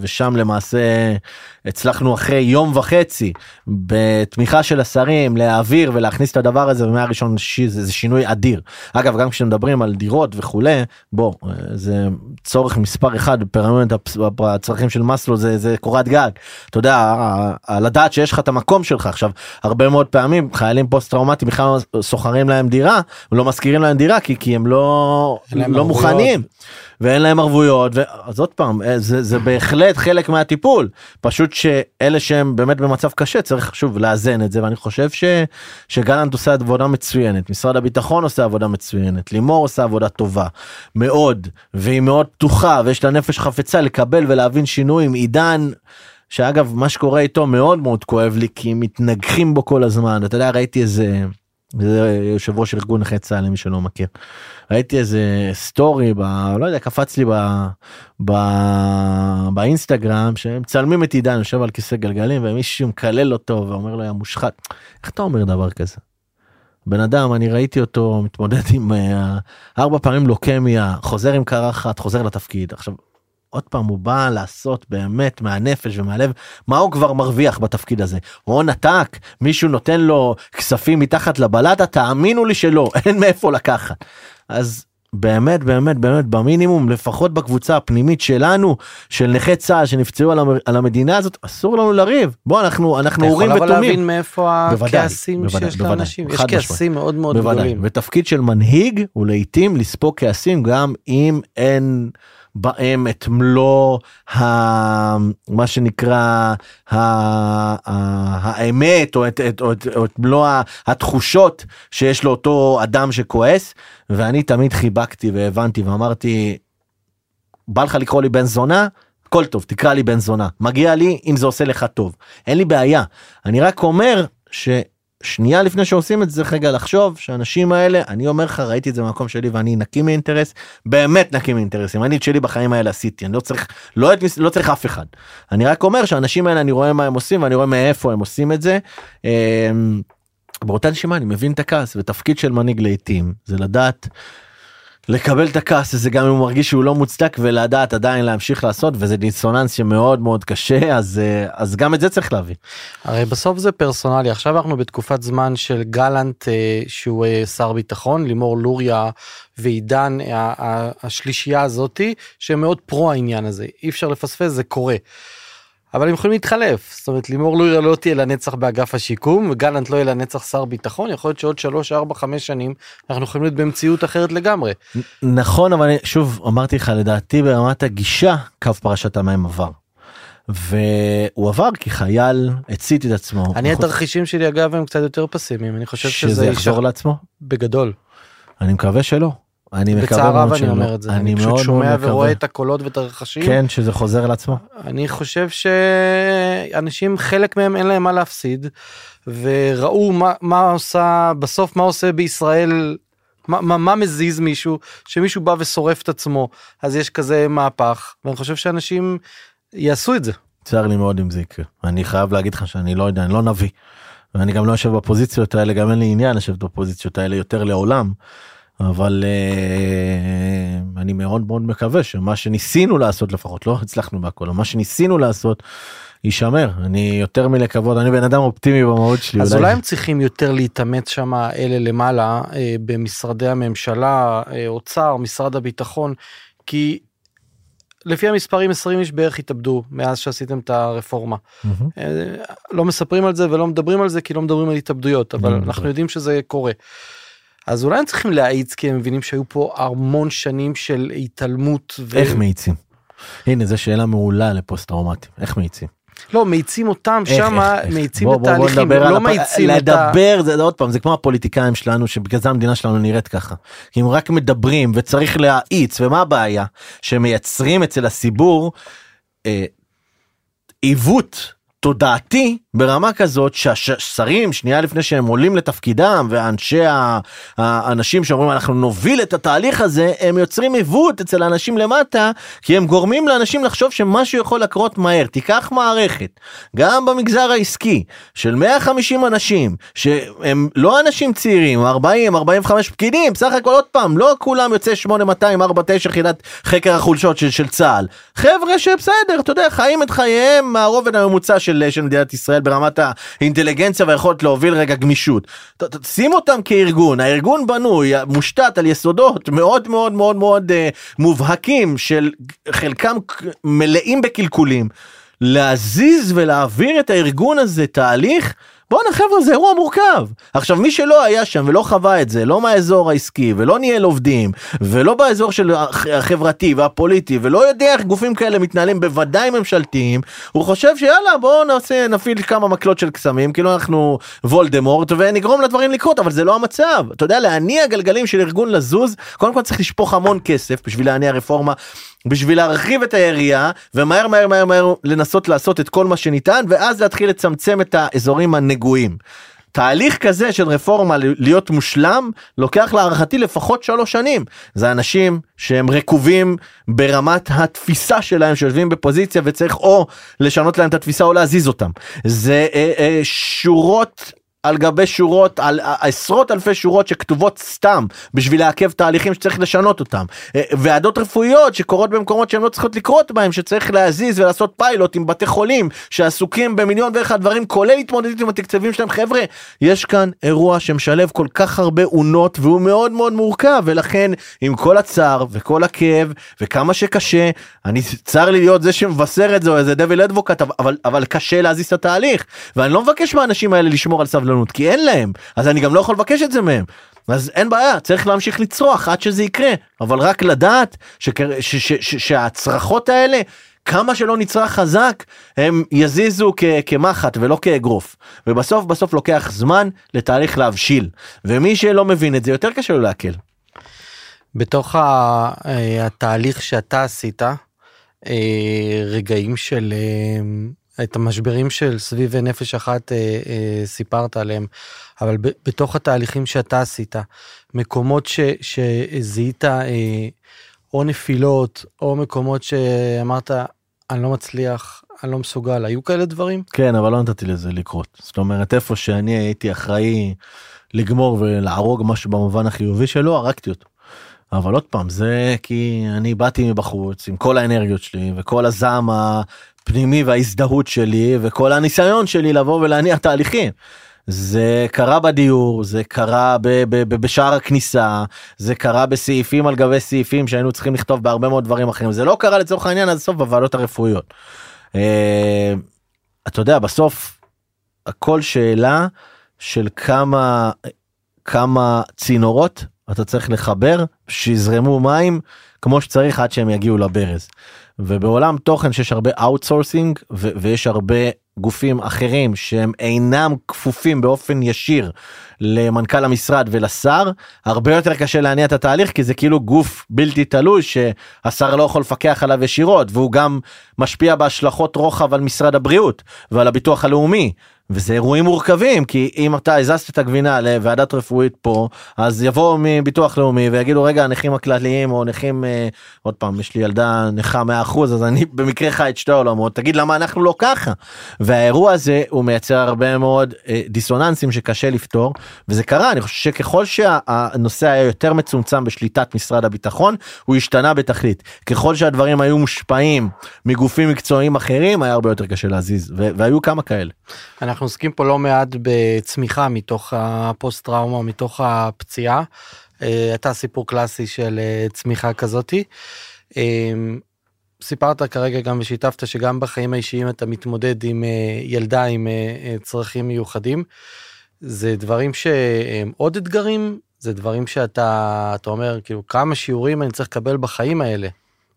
ושם למעשה הצלחנו אחרי יום וחצי בתמיכה של השרים להעביר ולהכניס את הדבר הזה ומהראשון זה, זה שינוי אדיר. אגב גם כשמדברים על דירות וכולי בוא אה, זה צורך מספר אחד בפירמידת הצרכים של מסלו זה, זה קורת גג. אתה יודע לדעת שיש לך את המקום שלך עכשיו. הרבה מאוד פעמים חיילים פוסט טראומטיים בכלל סוחרים להם דירה לא משכירים להם דירה כי כי הם לא לא מוכנים. ואין להם ערבויות אז עוד פעם אה, זה, זה בהחלט חלק מהטיפול פשוט שאלה שהם באמת במצב קשה צריך שוב לאזן את זה ואני חושב ש, שגלנט עושה עבודה מצוינת משרד הביטחון עושה עבודה מצוינת לימור עושה עבודה טובה מאוד והיא מאוד פתוחה ויש לה נפש חפצה לקבל ולהבין שינויים עידן. שאגב מה שקורה איתו מאוד מאוד כואב לי כי מתנגחים בו כל הזמן אתה יודע ראיתי איזה זה יושב ראש ארגון נכי צה"ל למי שלא מכיר. ראיתי איזה סטורי ב... לא יודע קפץ לי ב... ב... באינסטגרם שהם מצלמים את עידן יושב על כיסא גלגלים ומישהו מקלל אותו ואומר לו יא מושחת. איך אתה אומר דבר כזה? בן אדם אני ראיתי אותו מתמודד עם uh, ארבע פעמים לוקמיה חוזר עם קרחת חוזר לתפקיד עכשיו עוד פעם הוא בא לעשות באמת מהנפש ומהלב מה הוא כבר מרוויח בתפקיד הזה הון עתק מישהו נותן לו כספים מתחת לבלטה תאמינו לי שלא אין מאיפה לקחת אז באמת באמת באמת במינימום לפחות בקבוצה הפנימית שלנו של נכי צה"ל שנפצעו על, המ, על המדינה הזאת אסור לנו לריב בוא אנחנו אנחנו הורים ותומים. אתה יכול להבין מאיפה הכעסים בוודאי, שיש בוודאי, לאנשים יש כעסים מאוד מאוד בוודאי. גדולים. ותפקיד של מנהיג הוא לעיתים לספוג כעסים גם אם אין בהם את מלוא ה... מה שנקרא ה... ה... האמת או את, את, את, את מלוא התחושות שיש לאותו אדם שכועס ואני תמיד חיבקתי והבנתי ואמרתי בא לך לקרוא לי בן זונה? הכל טוב תקרא לי בן זונה. מגיע לי אם זה עושה לך טוב. אין לי בעיה. אני רק אומר ש... שנייה לפני שעושים את זה רגע לחשוב שאנשים האלה אני אומר לך ראיתי את זה במקום שלי ואני נקי מאינטרס באמת נקי מאינטרסים אני את שלי בחיים האלה עשיתי אני לא צריך לא, את, לא צריך אף אחד אני רק אומר שהאנשים האלה אני רואה מה הם עושים ואני רואה מאיפה הם עושים את זה. אמ, באותה נשימה אני מבין את הכעס ותפקיד של מנהיג לעיתים זה לדעת. לקבל את הכעס הזה גם אם הוא מרגיש שהוא לא מוצדק ולדעת עדיין להמשיך לעשות וזה דיסוננס שמאוד מאוד קשה אז אה, אז גם את זה צריך להביא. הרי בסוף זה פרסונלי עכשיו אנחנו בתקופת זמן של גלנט אה, שהוא אה, שר ביטחון לימור לוריה ועידן השלישייה הזאתי שהם מאוד פרו העניין הזה אי אפשר לפספס זה קורה. אבל הם יכולים להתחלף זאת אומרת לימור לוריה לא תהיה לנצח באגף השיקום וגלנט לא יהיה לנצח שר ביטחון יכול להיות שעוד 3 4 5 שנים אנחנו יכולים להיות במציאות אחרת לגמרי. נכון אבל שוב אמרתי לך לדעתי ברמת הגישה קו פרשת המים עבר. והוא עבר כי חייל הצית את עצמו. אני התרחישים שלי אגב הם קצת יותר פסימיים אני חושב שזה יחזור לעצמו בגדול. אני מקווה שלא. אני מקווה בצער רב אני אומר את זה, אני, אני פשוט שומע ורואה את הקולות ואת הרכשים. כן, שזה חוזר לעצמו. אני חושב שאנשים, חלק מהם אין להם מה להפסיד, וראו מה, מה עושה, בסוף מה עושה בישראל, מה, מה, מה מזיז מישהו, שמישהו בא ושורף את עצמו, אז יש כזה מהפך, ואני חושב שאנשים יעשו את זה. צר לי מאוד אם זה יקרה. אני חייב להגיד לך שאני לא יודע, אני לא נביא. ואני גם לא יושב בפוזיציות האלה, גם אין לי עניין לשבת בפוזיציות האלה יותר לעולם. אבל uh, אני מאוד מאוד מקווה שמה שניסינו לעשות לפחות לא הצלחנו בהכל מה שניסינו לעשות יישמר אני יותר מלקוות אני בן אדם אופטימי במהות שלי אז אולי, אולי הם צריכים יותר להתאמץ שם אלה למעלה uh, במשרדי הממשלה uh, אוצר משרד הביטחון כי לפי המספרים 20 איש בערך התאבדו מאז שעשיתם את הרפורמה. Mm-hmm. לא מספרים על זה ולא מדברים על זה כי לא מדברים על התאבדויות אבל mm-hmm. אנחנו יודעים שזה קורה. אז אולי הם צריכים להאיץ כי הם מבינים שהיו פה המון שנים של התעלמות. ו... איך מאיצים? הנה זו שאלה מעולה לפוסט טראומטיים איך מאיצים? לא מאיצים אותם שם מאיצים את התהליכים לא מאיצים את ה... לדבר זה עוד פעם זה כמו הפוליטיקאים שלנו שבגלל זה המדינה שלנו נראית ככה. כי אם רק מדברים וצריך להאיץ ומה הבעיה שמייצרים אצל הציבור אה, עיוות תודעתי ברמה כזאת שהשרים שנייה לפני שהם עולים לתפקידם ואנשי האנשים שאומרים אנחנו נוביל את התהליך הזה הם יוצרים עיוות אצל האנשים למטה כי הם גורמים לאנשים לחשוב שמשהו יכול לקרות מהר. תיקח מערכת גם במגזר העסקי של 150 אנשים שהם לא אנשים צעירים 40 45 פקידים בסך הכל עוד פעם לא כולם יוצא 8200 49 יחידת חקר החולשות של, של צה"ל. חבר'ה שבסדר אתה יודע חיים את חייהם מהרובד הממוצע של, של מדינת ישראל ברמת האינטליגנציה והיכולת להוביל רגע גמישות. שים אותם כארגון, הארגון בנוי, מושתת על יסודות מאוד מאוד מאוד מאוד uh, מובהקים של חלקם מלאים בקלקולים. להזיז ולהעביר את הארגון הזה תהליך בואנה חבר'ה זה אירוע מורכב. עכשיו מי שלא היה שם ולא חווה את זה לא מהאזור העסקי ולא ניהל עובדים ולא באזור של החברתי והפוליטי ולא יודע איך גופים כאלה מתנהלים בוודאי ממשלתיים הוא חושב שיאללה בואו נעשה נפעיל כמה מקלות של קסמים כאילו אנחנו וולדמורט ונגרום לדברים לקרות אבל זה לא המצב אתה יודע להניע גלגלים של ארגון לזוז קודם כל צריך לשפוך המון כסף בשביל להניע רפורמה בשביל להרחיב את היריעה ומהר מהר מהר מהר לנסות לעשות את כל מה שניתן ואז להתחיל לצמצם את האזורים הנגועים. תהליך כזה של רפורמה להיות מושלם לוקח להערכתי לפחות שלוש שנים. זה אנשים שהם רקובים ברמת התפיסה שלהם שיושבים בפוזיציה וצריך או לשנות להם את התפיסה או להזיז אותם. זה אה, אה, שורות על גבי שורות על עשרות אלפי שורות שכתובות סתם בשביל לעכב תהליכים שצריך לשנות אותם. אה, ועדות רפואיות שקורות במקומות שהן לא צריכות לקרות בהם שצריך להזיז ולעשות פיילוט עם בתי חולים שעסוקים במיליון ואחד דברים כולל התמודדות עם התקצבים שלהם. חבר'ה יש כאן אירוע שמשלב כל כך הרבה אונות והוא מאוד מאוד מורכב ולכן עם כל הצער וכל הכאב וכמה שקשה אני צר לי להיות זה שמבשר את זה או איזה דביל אדבוקט אבל אבל קשה להזיז את התהליך. ואני לא מבקש מהאנשים האלה לשמור על סבלנות. סבלנות כי אין להם אז אני גם לא יכול לבקש את זה מהם. אז אין בעיה צריך להמשיך לצרוח עד שזה יקרה אבל רק לדעת שכ- ש- ש- ש- שהצרחות האלה כמה שלא נצרח חזק הם יזיזו כ- כמחט ולא כאגרוף ובסוף בסוף לוקח זמן לתהליך להבשיל ומי שלא מבין את זה יותר קשה לו לעכל. בתוך ה- אה, התהליך שאתה עשית, אה, רגעים של, אה, את המשברים של סביב נפש אחת אה, אה, סיפרת עליהם, אבל ב- בתוך התהליכים שאתה עשית, מקומות ש, שזיהית אה, או נפילות, או מקומות שאמרת, אני לא מצליח, אני לא מסוגל, היו כאלה דברים? כן אבל לא נתתי לזה לקרות זאת אומרת איפה שאני הייתי אחראי לגמור ולהרוג משהו במובן החיובי שלו הרגתי אותו. אבל עוד פעם זה כי אני באתי מבחוץ עם כל האנרגיות שלי וכל הזעם הפנימי וההזדהות שלי וכל הניסיון שלי לבוא ולהניע תהליכים. זה קרה בדיור זה קרה ב- ב- ב- בשער הכניסה זה קרה בסעיפים על גבי סעיפים שהיינו צריכים לכתוב בהרבה מאוד דברים אחרים זה לא קרה לצורך העניין עד הסוף בוועדות הרפואיות. אה, אתה יודע בסוף הכל שאלה של כמה כמה צינורות אתה צריך לחבר שיזרמו מים כמו שצריך עד שהם יגיעו לברז. ובעולם תוכן שיש הרבה outsourcing ויש הרבה גופים אחרים שהם אינם כפופים באופן ישיר למנכ"ל המשרד ולשר הרבה יותר קשה להניע את התהליך כי זה כאילו גוף בלתי תלוי שהשר לא יכול לפקח עליו ישירות והוא גם משפיע בהשלכות רוחב על משרד הבריאות ועל הביטוח הלאומי וזה אירועים מורכבים כי אם אתה הזזת את הגבינה לוועדת רפואית פה אז יבואו מביטוח לאומי ויגידו רגע הנכים הכלליים או נכים אה, עוד פעם יש לי ילדה נכה 100% אז אני במקרה חי את שתי העולמות תגיד למה אנחנו לא ככה? והאירוע הזה הוא מייצר הרבה מאוד אה, דיסוננסים שקשה לפתור וזה קרה. אני חושב שככל שהנושא היה יותר מצומצם בשליטת משרד הביטחון הוא השתנה בתכלית. ככל שהדברים היו מושפעים מגופים מקצועיים אחרים היה הרבה יותר קשה להזיז והיו כמה כאלה. אנחנו עוסקים פה לא מעט בצמיחה מתוך הפוסט טראומה, מתוך הפציעה. אה, אתה סיפור קלאסי של אה, צמיחה כזאתי. אה, סיפרת כרגע גם ושיתפת שגם בחיים האישיים אתה מתמודד עם ילדה עם צרכים מיוחדים. זה דברים שהם עוד אתגרים, זה דברים שאתה אתה אומר כאילו כמה שיעורים אני צריך לקבל בחיים האלה.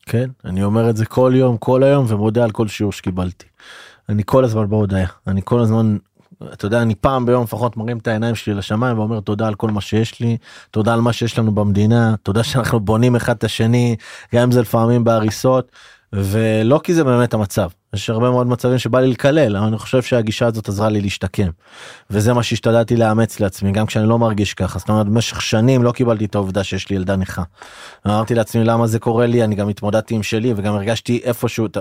כן אני אומר את זה כל יום כל היום ומודה על כל שיעור שקיבלתי. אני כל הזמן בהודיה. אני כל הזמן אתה יודע אני פעם ביום לפחות מרים את העיניים שלי לשמיים ואומר תודה על כל מה שיש לי תודה על מה שיש לנו במדינה תודה שאנחנו בונים אחד את השני גם אם זה לפעמים בהריסות ולא כי זה באמת המצב יש הרבה מאוד מצבים שבא לי לקלל אני חושב שהגישה הזאת עזרה לי להשתקם. וזה מה שהשתדלתי לאמץ לעצמי גם כשאני לא מרגיש ככה זאת אומרת במשך שנים לא קיבלתי את העובדה שיש לי ילדה נכה. אמרתי לעצמי למה זה קורה לי אני גם התמודדתי עם שלי וגם הרגשתי איפשהו את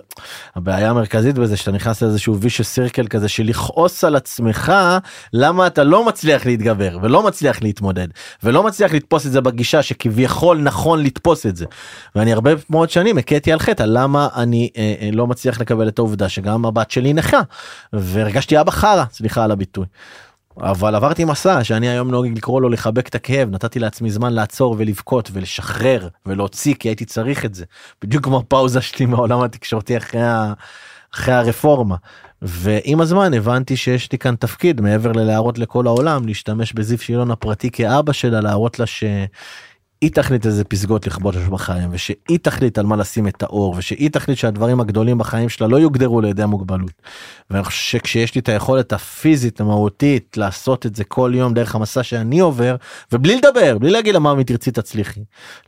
הבעיה המרכזית בזה שאתה נכנס לאיזשהו ויש סירקל כזה של לכעוס על עצמך למה אתה לא מצליח להתגבר ולא מצליח להתמודד ולא מצליח לתפוס את זה בגישה שכביכול נכון לתפוס את זה. ואני הרבה מאוד שנים הכיתי על חטא למה אני אה, אה, לא מצליח לקבל את העובדה שגם הבת שלי נכה והרגשתי אבא חרא סליחה על הביטוי. אבל עברתי מסע שאני היום נוהג לקרוא לו לחבק את הכאב נתתי לעצמי זמן לעצור ולבכות ולשחרר ולהוציא כי הייתי צריך את זה בדיוק כמו הפאוזה שלי מהעולם התקשורתי אחרי, ה... אחרי הרפורמה. ועם הזמן הבנתי שיש לי כאן תפקיד מעבר ללהראות לכל העולם להשתמש בזיו שילון הפרטי כאבא שלה להראות לה ש... היא תחליט איזה פסגות לכבוש בחיים ושהיא תחליט על מה לשים את האור ושהיא תחליט שהדברים הגדולים בחיים שלה לא יוגדרו לידי המוגבלות. ואני חושב שכשיש לי את היכולת הפיזית המהותית לעשות את זה כל יום דרך המסע שאני עובר ובלי לדבר בלי להגיד לה מה תרצי תצליחי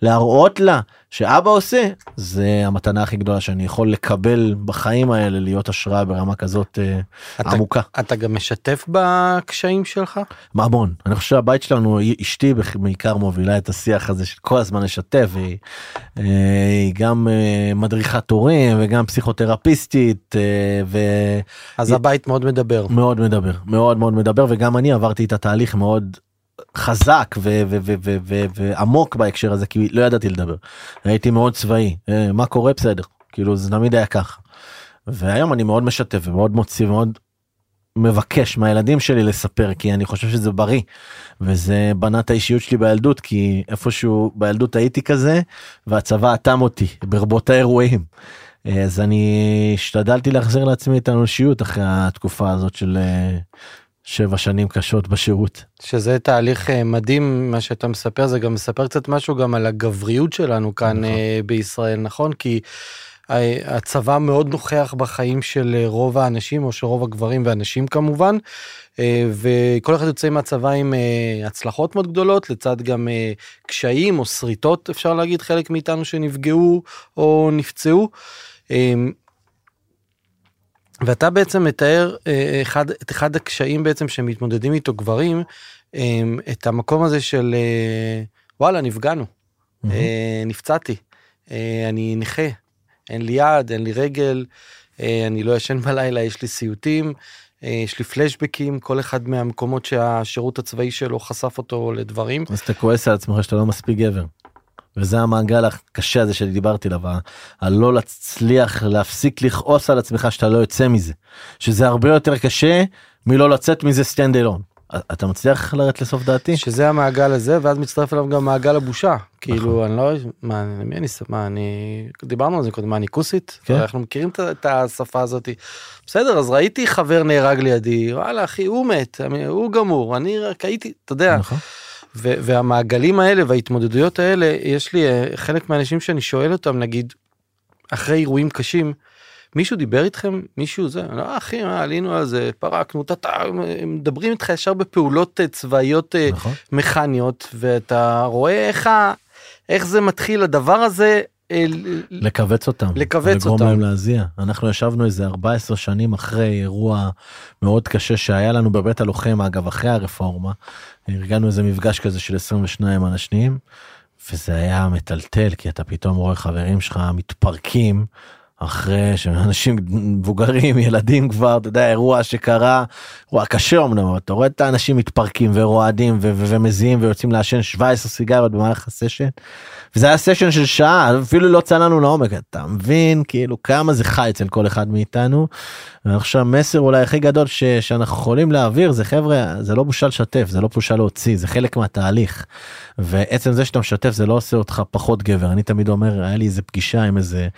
להראות לה שאבא עושה זה המתנה הכי גדולה שאני יכול לקבל בחיים האלה להיות השראה ברמה כזאת אה, אתה, עמוקה. אתה גם משתף בקשיים שלך? המון אני חושב שהבית שלנו אשתי בעיקר מובילה את השיח הזה של כל הזמן לשתף והיא אה, היא גם אה, מדריכת הורים וגם פסיכותרפיסטית אה, אז הבית מאוד מדבר. ומאוד מדבר מאוד מאוד מדבר וגם אני עברתי את התהליך מאוד חזק ו- ו- ו- ו- ו- ועמוק בהקשר הזה כי לא ידעתי לדבר הייתי מאוד צבאי מה קורה בסדר כאילו זה תמיד היה ככה. והיום אני מאוד משתף ומאוד מוציא מאוד מבקש מהילדים שלי לספר כי אני חושב שזה בריא וזה בנה את האישיות שלי בילדות כי איפשהו בילדות הייתי כזה והצבא אטם אותי ברבות האירועים. אז אני השתדלתי להחזיר לעצמי את האנושיות אחרי התקופה הזאת של אה, שבע שנים קשות בשירות. שזה תהליך אה, מדהים מה שאתה מספר זה גם מספר קצת משהו גם על הגבריות שלנו כאן נכון. אה, בישראל נכון כי הצבא מאוד נוכח בחיים של אה, רוב האנשים או של רוב הגברים והנשים כמובן אה, וכל אחד יוצא מהצבא עם אה, הצלחות מאוד גדולות לצד גם קשיים או שריטות אפשר להגיד חלק מאיתנו שנפגעו או נפצעו. אה, ואתה בעצם מתאר אחד, את אחד הקשיים בעצם שמתמודדים איתו גברים, אה, את המקום הזה של וואלה נפגענו, אה, נפצעתי, אני נכה, אין לי יד, אין לי רגל, אה, אני לא ישן בלילה, יש לי סיוטים, אה, יש לי פלשבקים, כל אחד מהמקומות שהשירות הצבאי שלו חשף אותו לדברים. אז אתה כועס על עצמך שאתה לא מספיק גבר. וזה המעגל הקשה הזה שדיברתי עליו, הלא להצליח להפסיק לכעוס על עצמך שאתה לא יוצא מזה. שזה הרבה יותר קשה מלא לצאת מזה stand alone. אתה מצליח לרדת לסוף דעתי? שזה המעגל הזה ואז מצטרף אליו גם מעגל הבושה כאילו אני לא מה למי אני מה אני דיברנו על זה קודם מה אני כוסית כן. אנחנו מכירים את- השפה הזאת בסדר אז ראיתי חבר נהרג לידי וואלה אחי הוא מת הוא גמור אני רק הייתי אתה יודע נכון. והמעגלים האלה וההתמודדויות האלה יש לי אה, חלק מהאנשים שאני שואל אותם נגיד אחרי אירועים קשים. מישהו דיבר איתכם מישהו זה לא אחי מה עלינו על זה פרקנו טה הם מדברים איתך ישר בפעולות אה, צבאיות אה, נכון. מכניות ואתה רואה איך ה... איך זה מתחיל הדבר הזה. אה, ל- לכווץ אותם. לכווץ לגרום אותם. להם להזיע. אנחנו ישבנו איזה 14 שנים אחרי אירוע מאוד קשה שהיה לנו בבית הלוחם אגב אחרי הרפורמה. ארגנו איזה מפגש כזה של 22 אנשים. וזה היה מטלטל כי אתה פתאום רואה חברים שלך מתפרקים. אחרי שאנשים מבוגרים ילדים כבר אתה יודע אירוע שקרה אירוע קשה אמנם אבל אתה רואה את האנשים מתפרקים ורועדים ומזיעים ויוצאים לעשן 17 סיגריות במהלך הסשן. וזה היה סשן של שעה אפילו לא צללנו לעומק אתה מבין כאילו כמה זה חי אצל כל אחד מאיתנו. ועכשיו מסר אולי הכי גדול ש- שאנחנו יכולים להעביר זה חבר'ה זה לא בושה לשתף זה לא בושה להוציא זה חלק מהתהליך. ועצם זה שאתה משתף זה לא עושה אותך פחות גבר אני תמיד אומר היה לי איזה פגישה עם איזה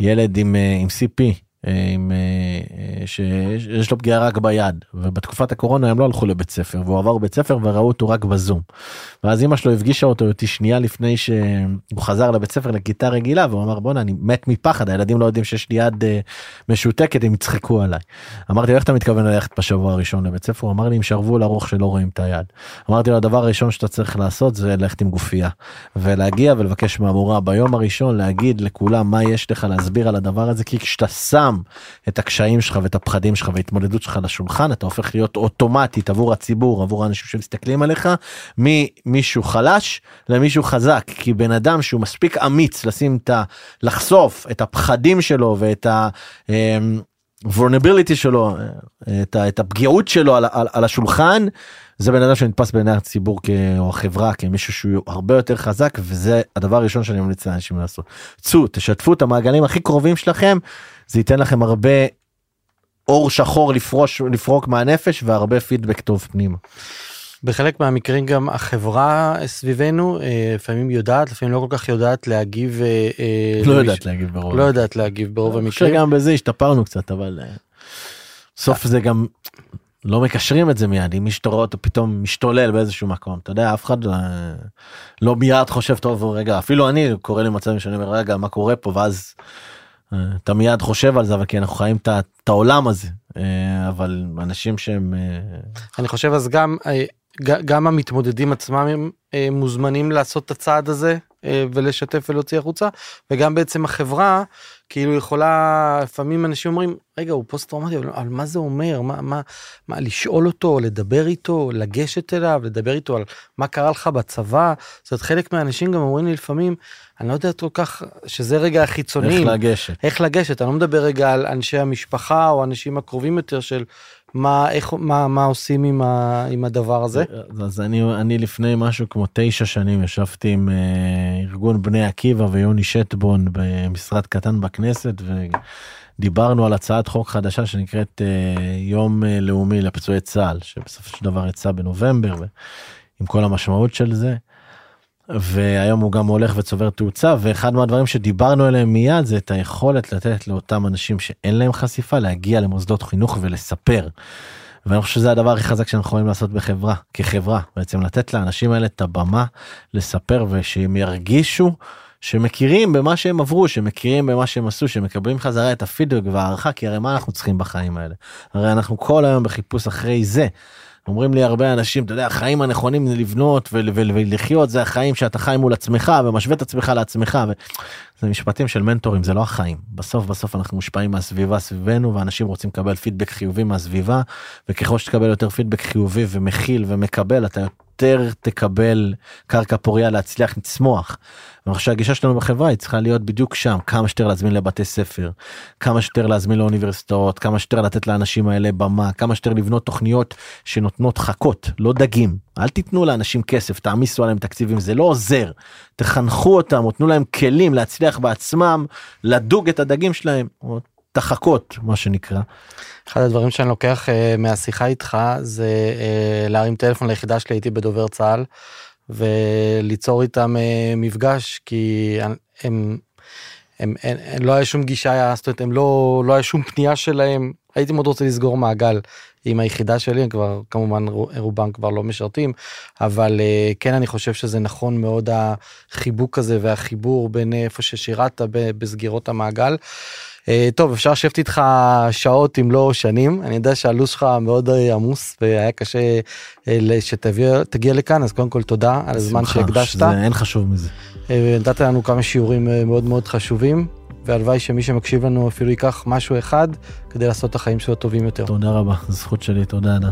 ילד עם אה, עם CP. אה, עם, אה, אה, שיש לו פגיעה רק ביד ובתקופת הקורונה הם לא הלכו לבית ספר והוא עבר בית ספר וראו אותו רק בזום. ואז אמא שלו הפגישה אותו איתי שנייה לפני שהוא חזר לבית ספר לכיתה רגילה והוא אמר בואנה אני מת מפחד הילדים לא יודעים שיש לי יד משותקת הם יצחקו עליי. אמרתי איך אתה מתכוון ללכת בשבוע הראשון לבית ספר הוא אמר לי עם שרוול ארוך שלא רואים את היד. אמרתי לו הדבר הראשון שאתה צריך לעשות זה ללכת עם גופייה ולהגיע ולבקש מהמורה ביום הראשון להגיד לכולם מה יש לך להסביר על הדבר הזה כי כשאתה שם את הקשיים שלך ואת הפחדים שלך וההתמודדות שלך לשולחן אתה הופך להיות אוטומטית עבור הציבור עבור האנשים שמסתכלים עליך ממישהו חלש למישהו חזק כי בן אדם שהוא מספיק אמיץ לשים את ה... לחשוף את הפחדים שלו ואת ה... אמ, vulnerability שלו את, ה- את הפגיעות שלו על, על, על השולחן זה בן אדם שנתפס בעיני הציבור כ, או החברה כמישהו שהוא הרבה יותר חזק וזה הדבר הראשון שאני ממליץ לאנשים לעשות. צאו תשתפו את המעגלים הכי קרובים שלכם זה ייתן לכם הרבה אור שחור לפרוש לפרוק מהנפש והרבה פידבק טוב פנימה. בחלק מהמקרים גם החברה סביבנו אה, לפעמים יודעת לפעמים לא כל כך יודעת להגיב אה, אה, לא למישהו- יודעת להגיב ברוב. לא יודעת להגיב ברוב המקרים. שגם בזה השתפרנו קצת אבל בסוף זה גם לא מקשרים את זה מיד אם מישהו רואה אותו פתאום משתולל באיזשהו מקום אתה יודע אף אחד לא מיד חושב טוב רגע אפילו אני קורא לי מצבים שאני אומר רגע מה קורה פה ואז אתה מיד חושב על זה אבל כי אנחנו חיים את העולם הזה אה, אבל אנשים שהם אה, אני חושב אז גם אה, גם המתמודדים עצמם הם אה, מוזמנים לעשות את הצעד הזה. אה, ולשתף ולהוציא החוצה וגם בעצם החברה כאילו יכולה לפעמים אנשים אומרים רגע הוא פוסט טראומטי אבל, אבל מה זה אומר? מה מה מה לשאול אותו לדבר איתו לגשת אליו לדבר איתו על מה קרה לך בצבא? זאת אומרת חלק מהאנשים גם אומרים לי לפעמים אני לא יודע כל כך שזה רגע החיצוני איך לגשת. איך לגשת? אני לא מדבר רגע על אנשי המשפחה או אנשים הקרובים יותר של מה איך מה מה עושים עם, ה, עם הדבר הזה. אז אני אני לפני משהו כמו תשע שנים ישבתי עם אה, ארגון בני עקיבא ויוני שטבון במשרד קטן בכנסת ודיברנו על הצעת חוק חדשה שנקראת אה, יום אה, לאומי לפצועי צה"ל שבסופו של דבר יצא בנובמבר עם כל המשמעות של זה. והיום הוא גם הולך וצובר תאוצה ואחד מהדברים שדיברנו עליהם מיד זה את היכולת לתת לאותם אנשים שאין להם חשיפה להגיע למוסדות חינוך ולספר. ואני חושב שזה הדבר הכי חזק שאנחנו יכולים לעשות בחברה, כחברה, בעצם לתת לאנשים האלה את הבמה לספר ושהם ירגישו שמכירים במה שהם עברו, שמכירים במה שהם עשו, שמקבלים חזרה את הפידבק והערכה, כי הרי מה אנחנו צריכים בחיים האלה? הרי אנחנו כל היום בחיפוש אחרי זה. אומרים לי הרבה אנשים, אתה יודע, החיים הנכונים לבנות ולחיות זה החיים שאתה חי מול עצמך ומשווה את עצמך לעצמך. ו... זה משפטים של מנטורים, זה לא החיים. בסוף בסוף אנחנו מושפעים מהסביבה סביבנו ואנשים רוצים לקבל פידבק חיובי מהסביבה, וככל שתקבל יותר פידבק חיובי ומכיל ומקבל, אתה יותר תקבל קרקע פוריה להצליח לצמוח. אני חושב שהגישה שלנו בחברה היא צריכה להיות בדיוק שם כמה שיותר להזמין לבתי ספר כמה שיותר להזמין לאוניברסיטאות כמה שיותר לתת לאנשים האלה במה כמה שיותר לבנות תוכניות שנותנות חכות לא דגים. אל תיתנו לאנשים כסף תעמיסו עליהם תקציבים זה לא עוזר. תחנכו אותם או תנו להם כלים להצליח בעצמם לדוג את הדגים שלהם או תחכות מה שנקרא. אחד הדברים שאני לוקח uh, מהשיחה איתך זה uh, להרים טלפון ליחידה שלי הייתי בדובר צה"ל וליצור איתם uh, מפגש כי הם, הם, הם, הם לא היה שום גישה זאת אומרת הם לא לא היה שום פנייה שלהם הייתי מאוד רוצה לסגור מעגל עם היחידה שלי הם כבר כמובן רובם כבר לא משרתים אבל uh, כן אני חושב שזה נכון מאוד החיבוק הזה והחיבור בין איפה ששירת בסגירות המעגל. אה, טוב אפשר לשבת איתך שעות אם לא שנים אני יודע שהלו"ז שלך מאוד אה, עמוס והיה קשה אה, שתגיע לכאן אז קודם כל תודה על הזמן שהקדשת. אין חשוב מזה. נתת לנו כמה שיעורים מאוד מאוד חשובים והלוואי שמי שמקשיב לנו אפילו ייקח משהו אחד כדי לעשות את החיים שלו טובים יותר. תודה רבה זכות שלי תודה אדם.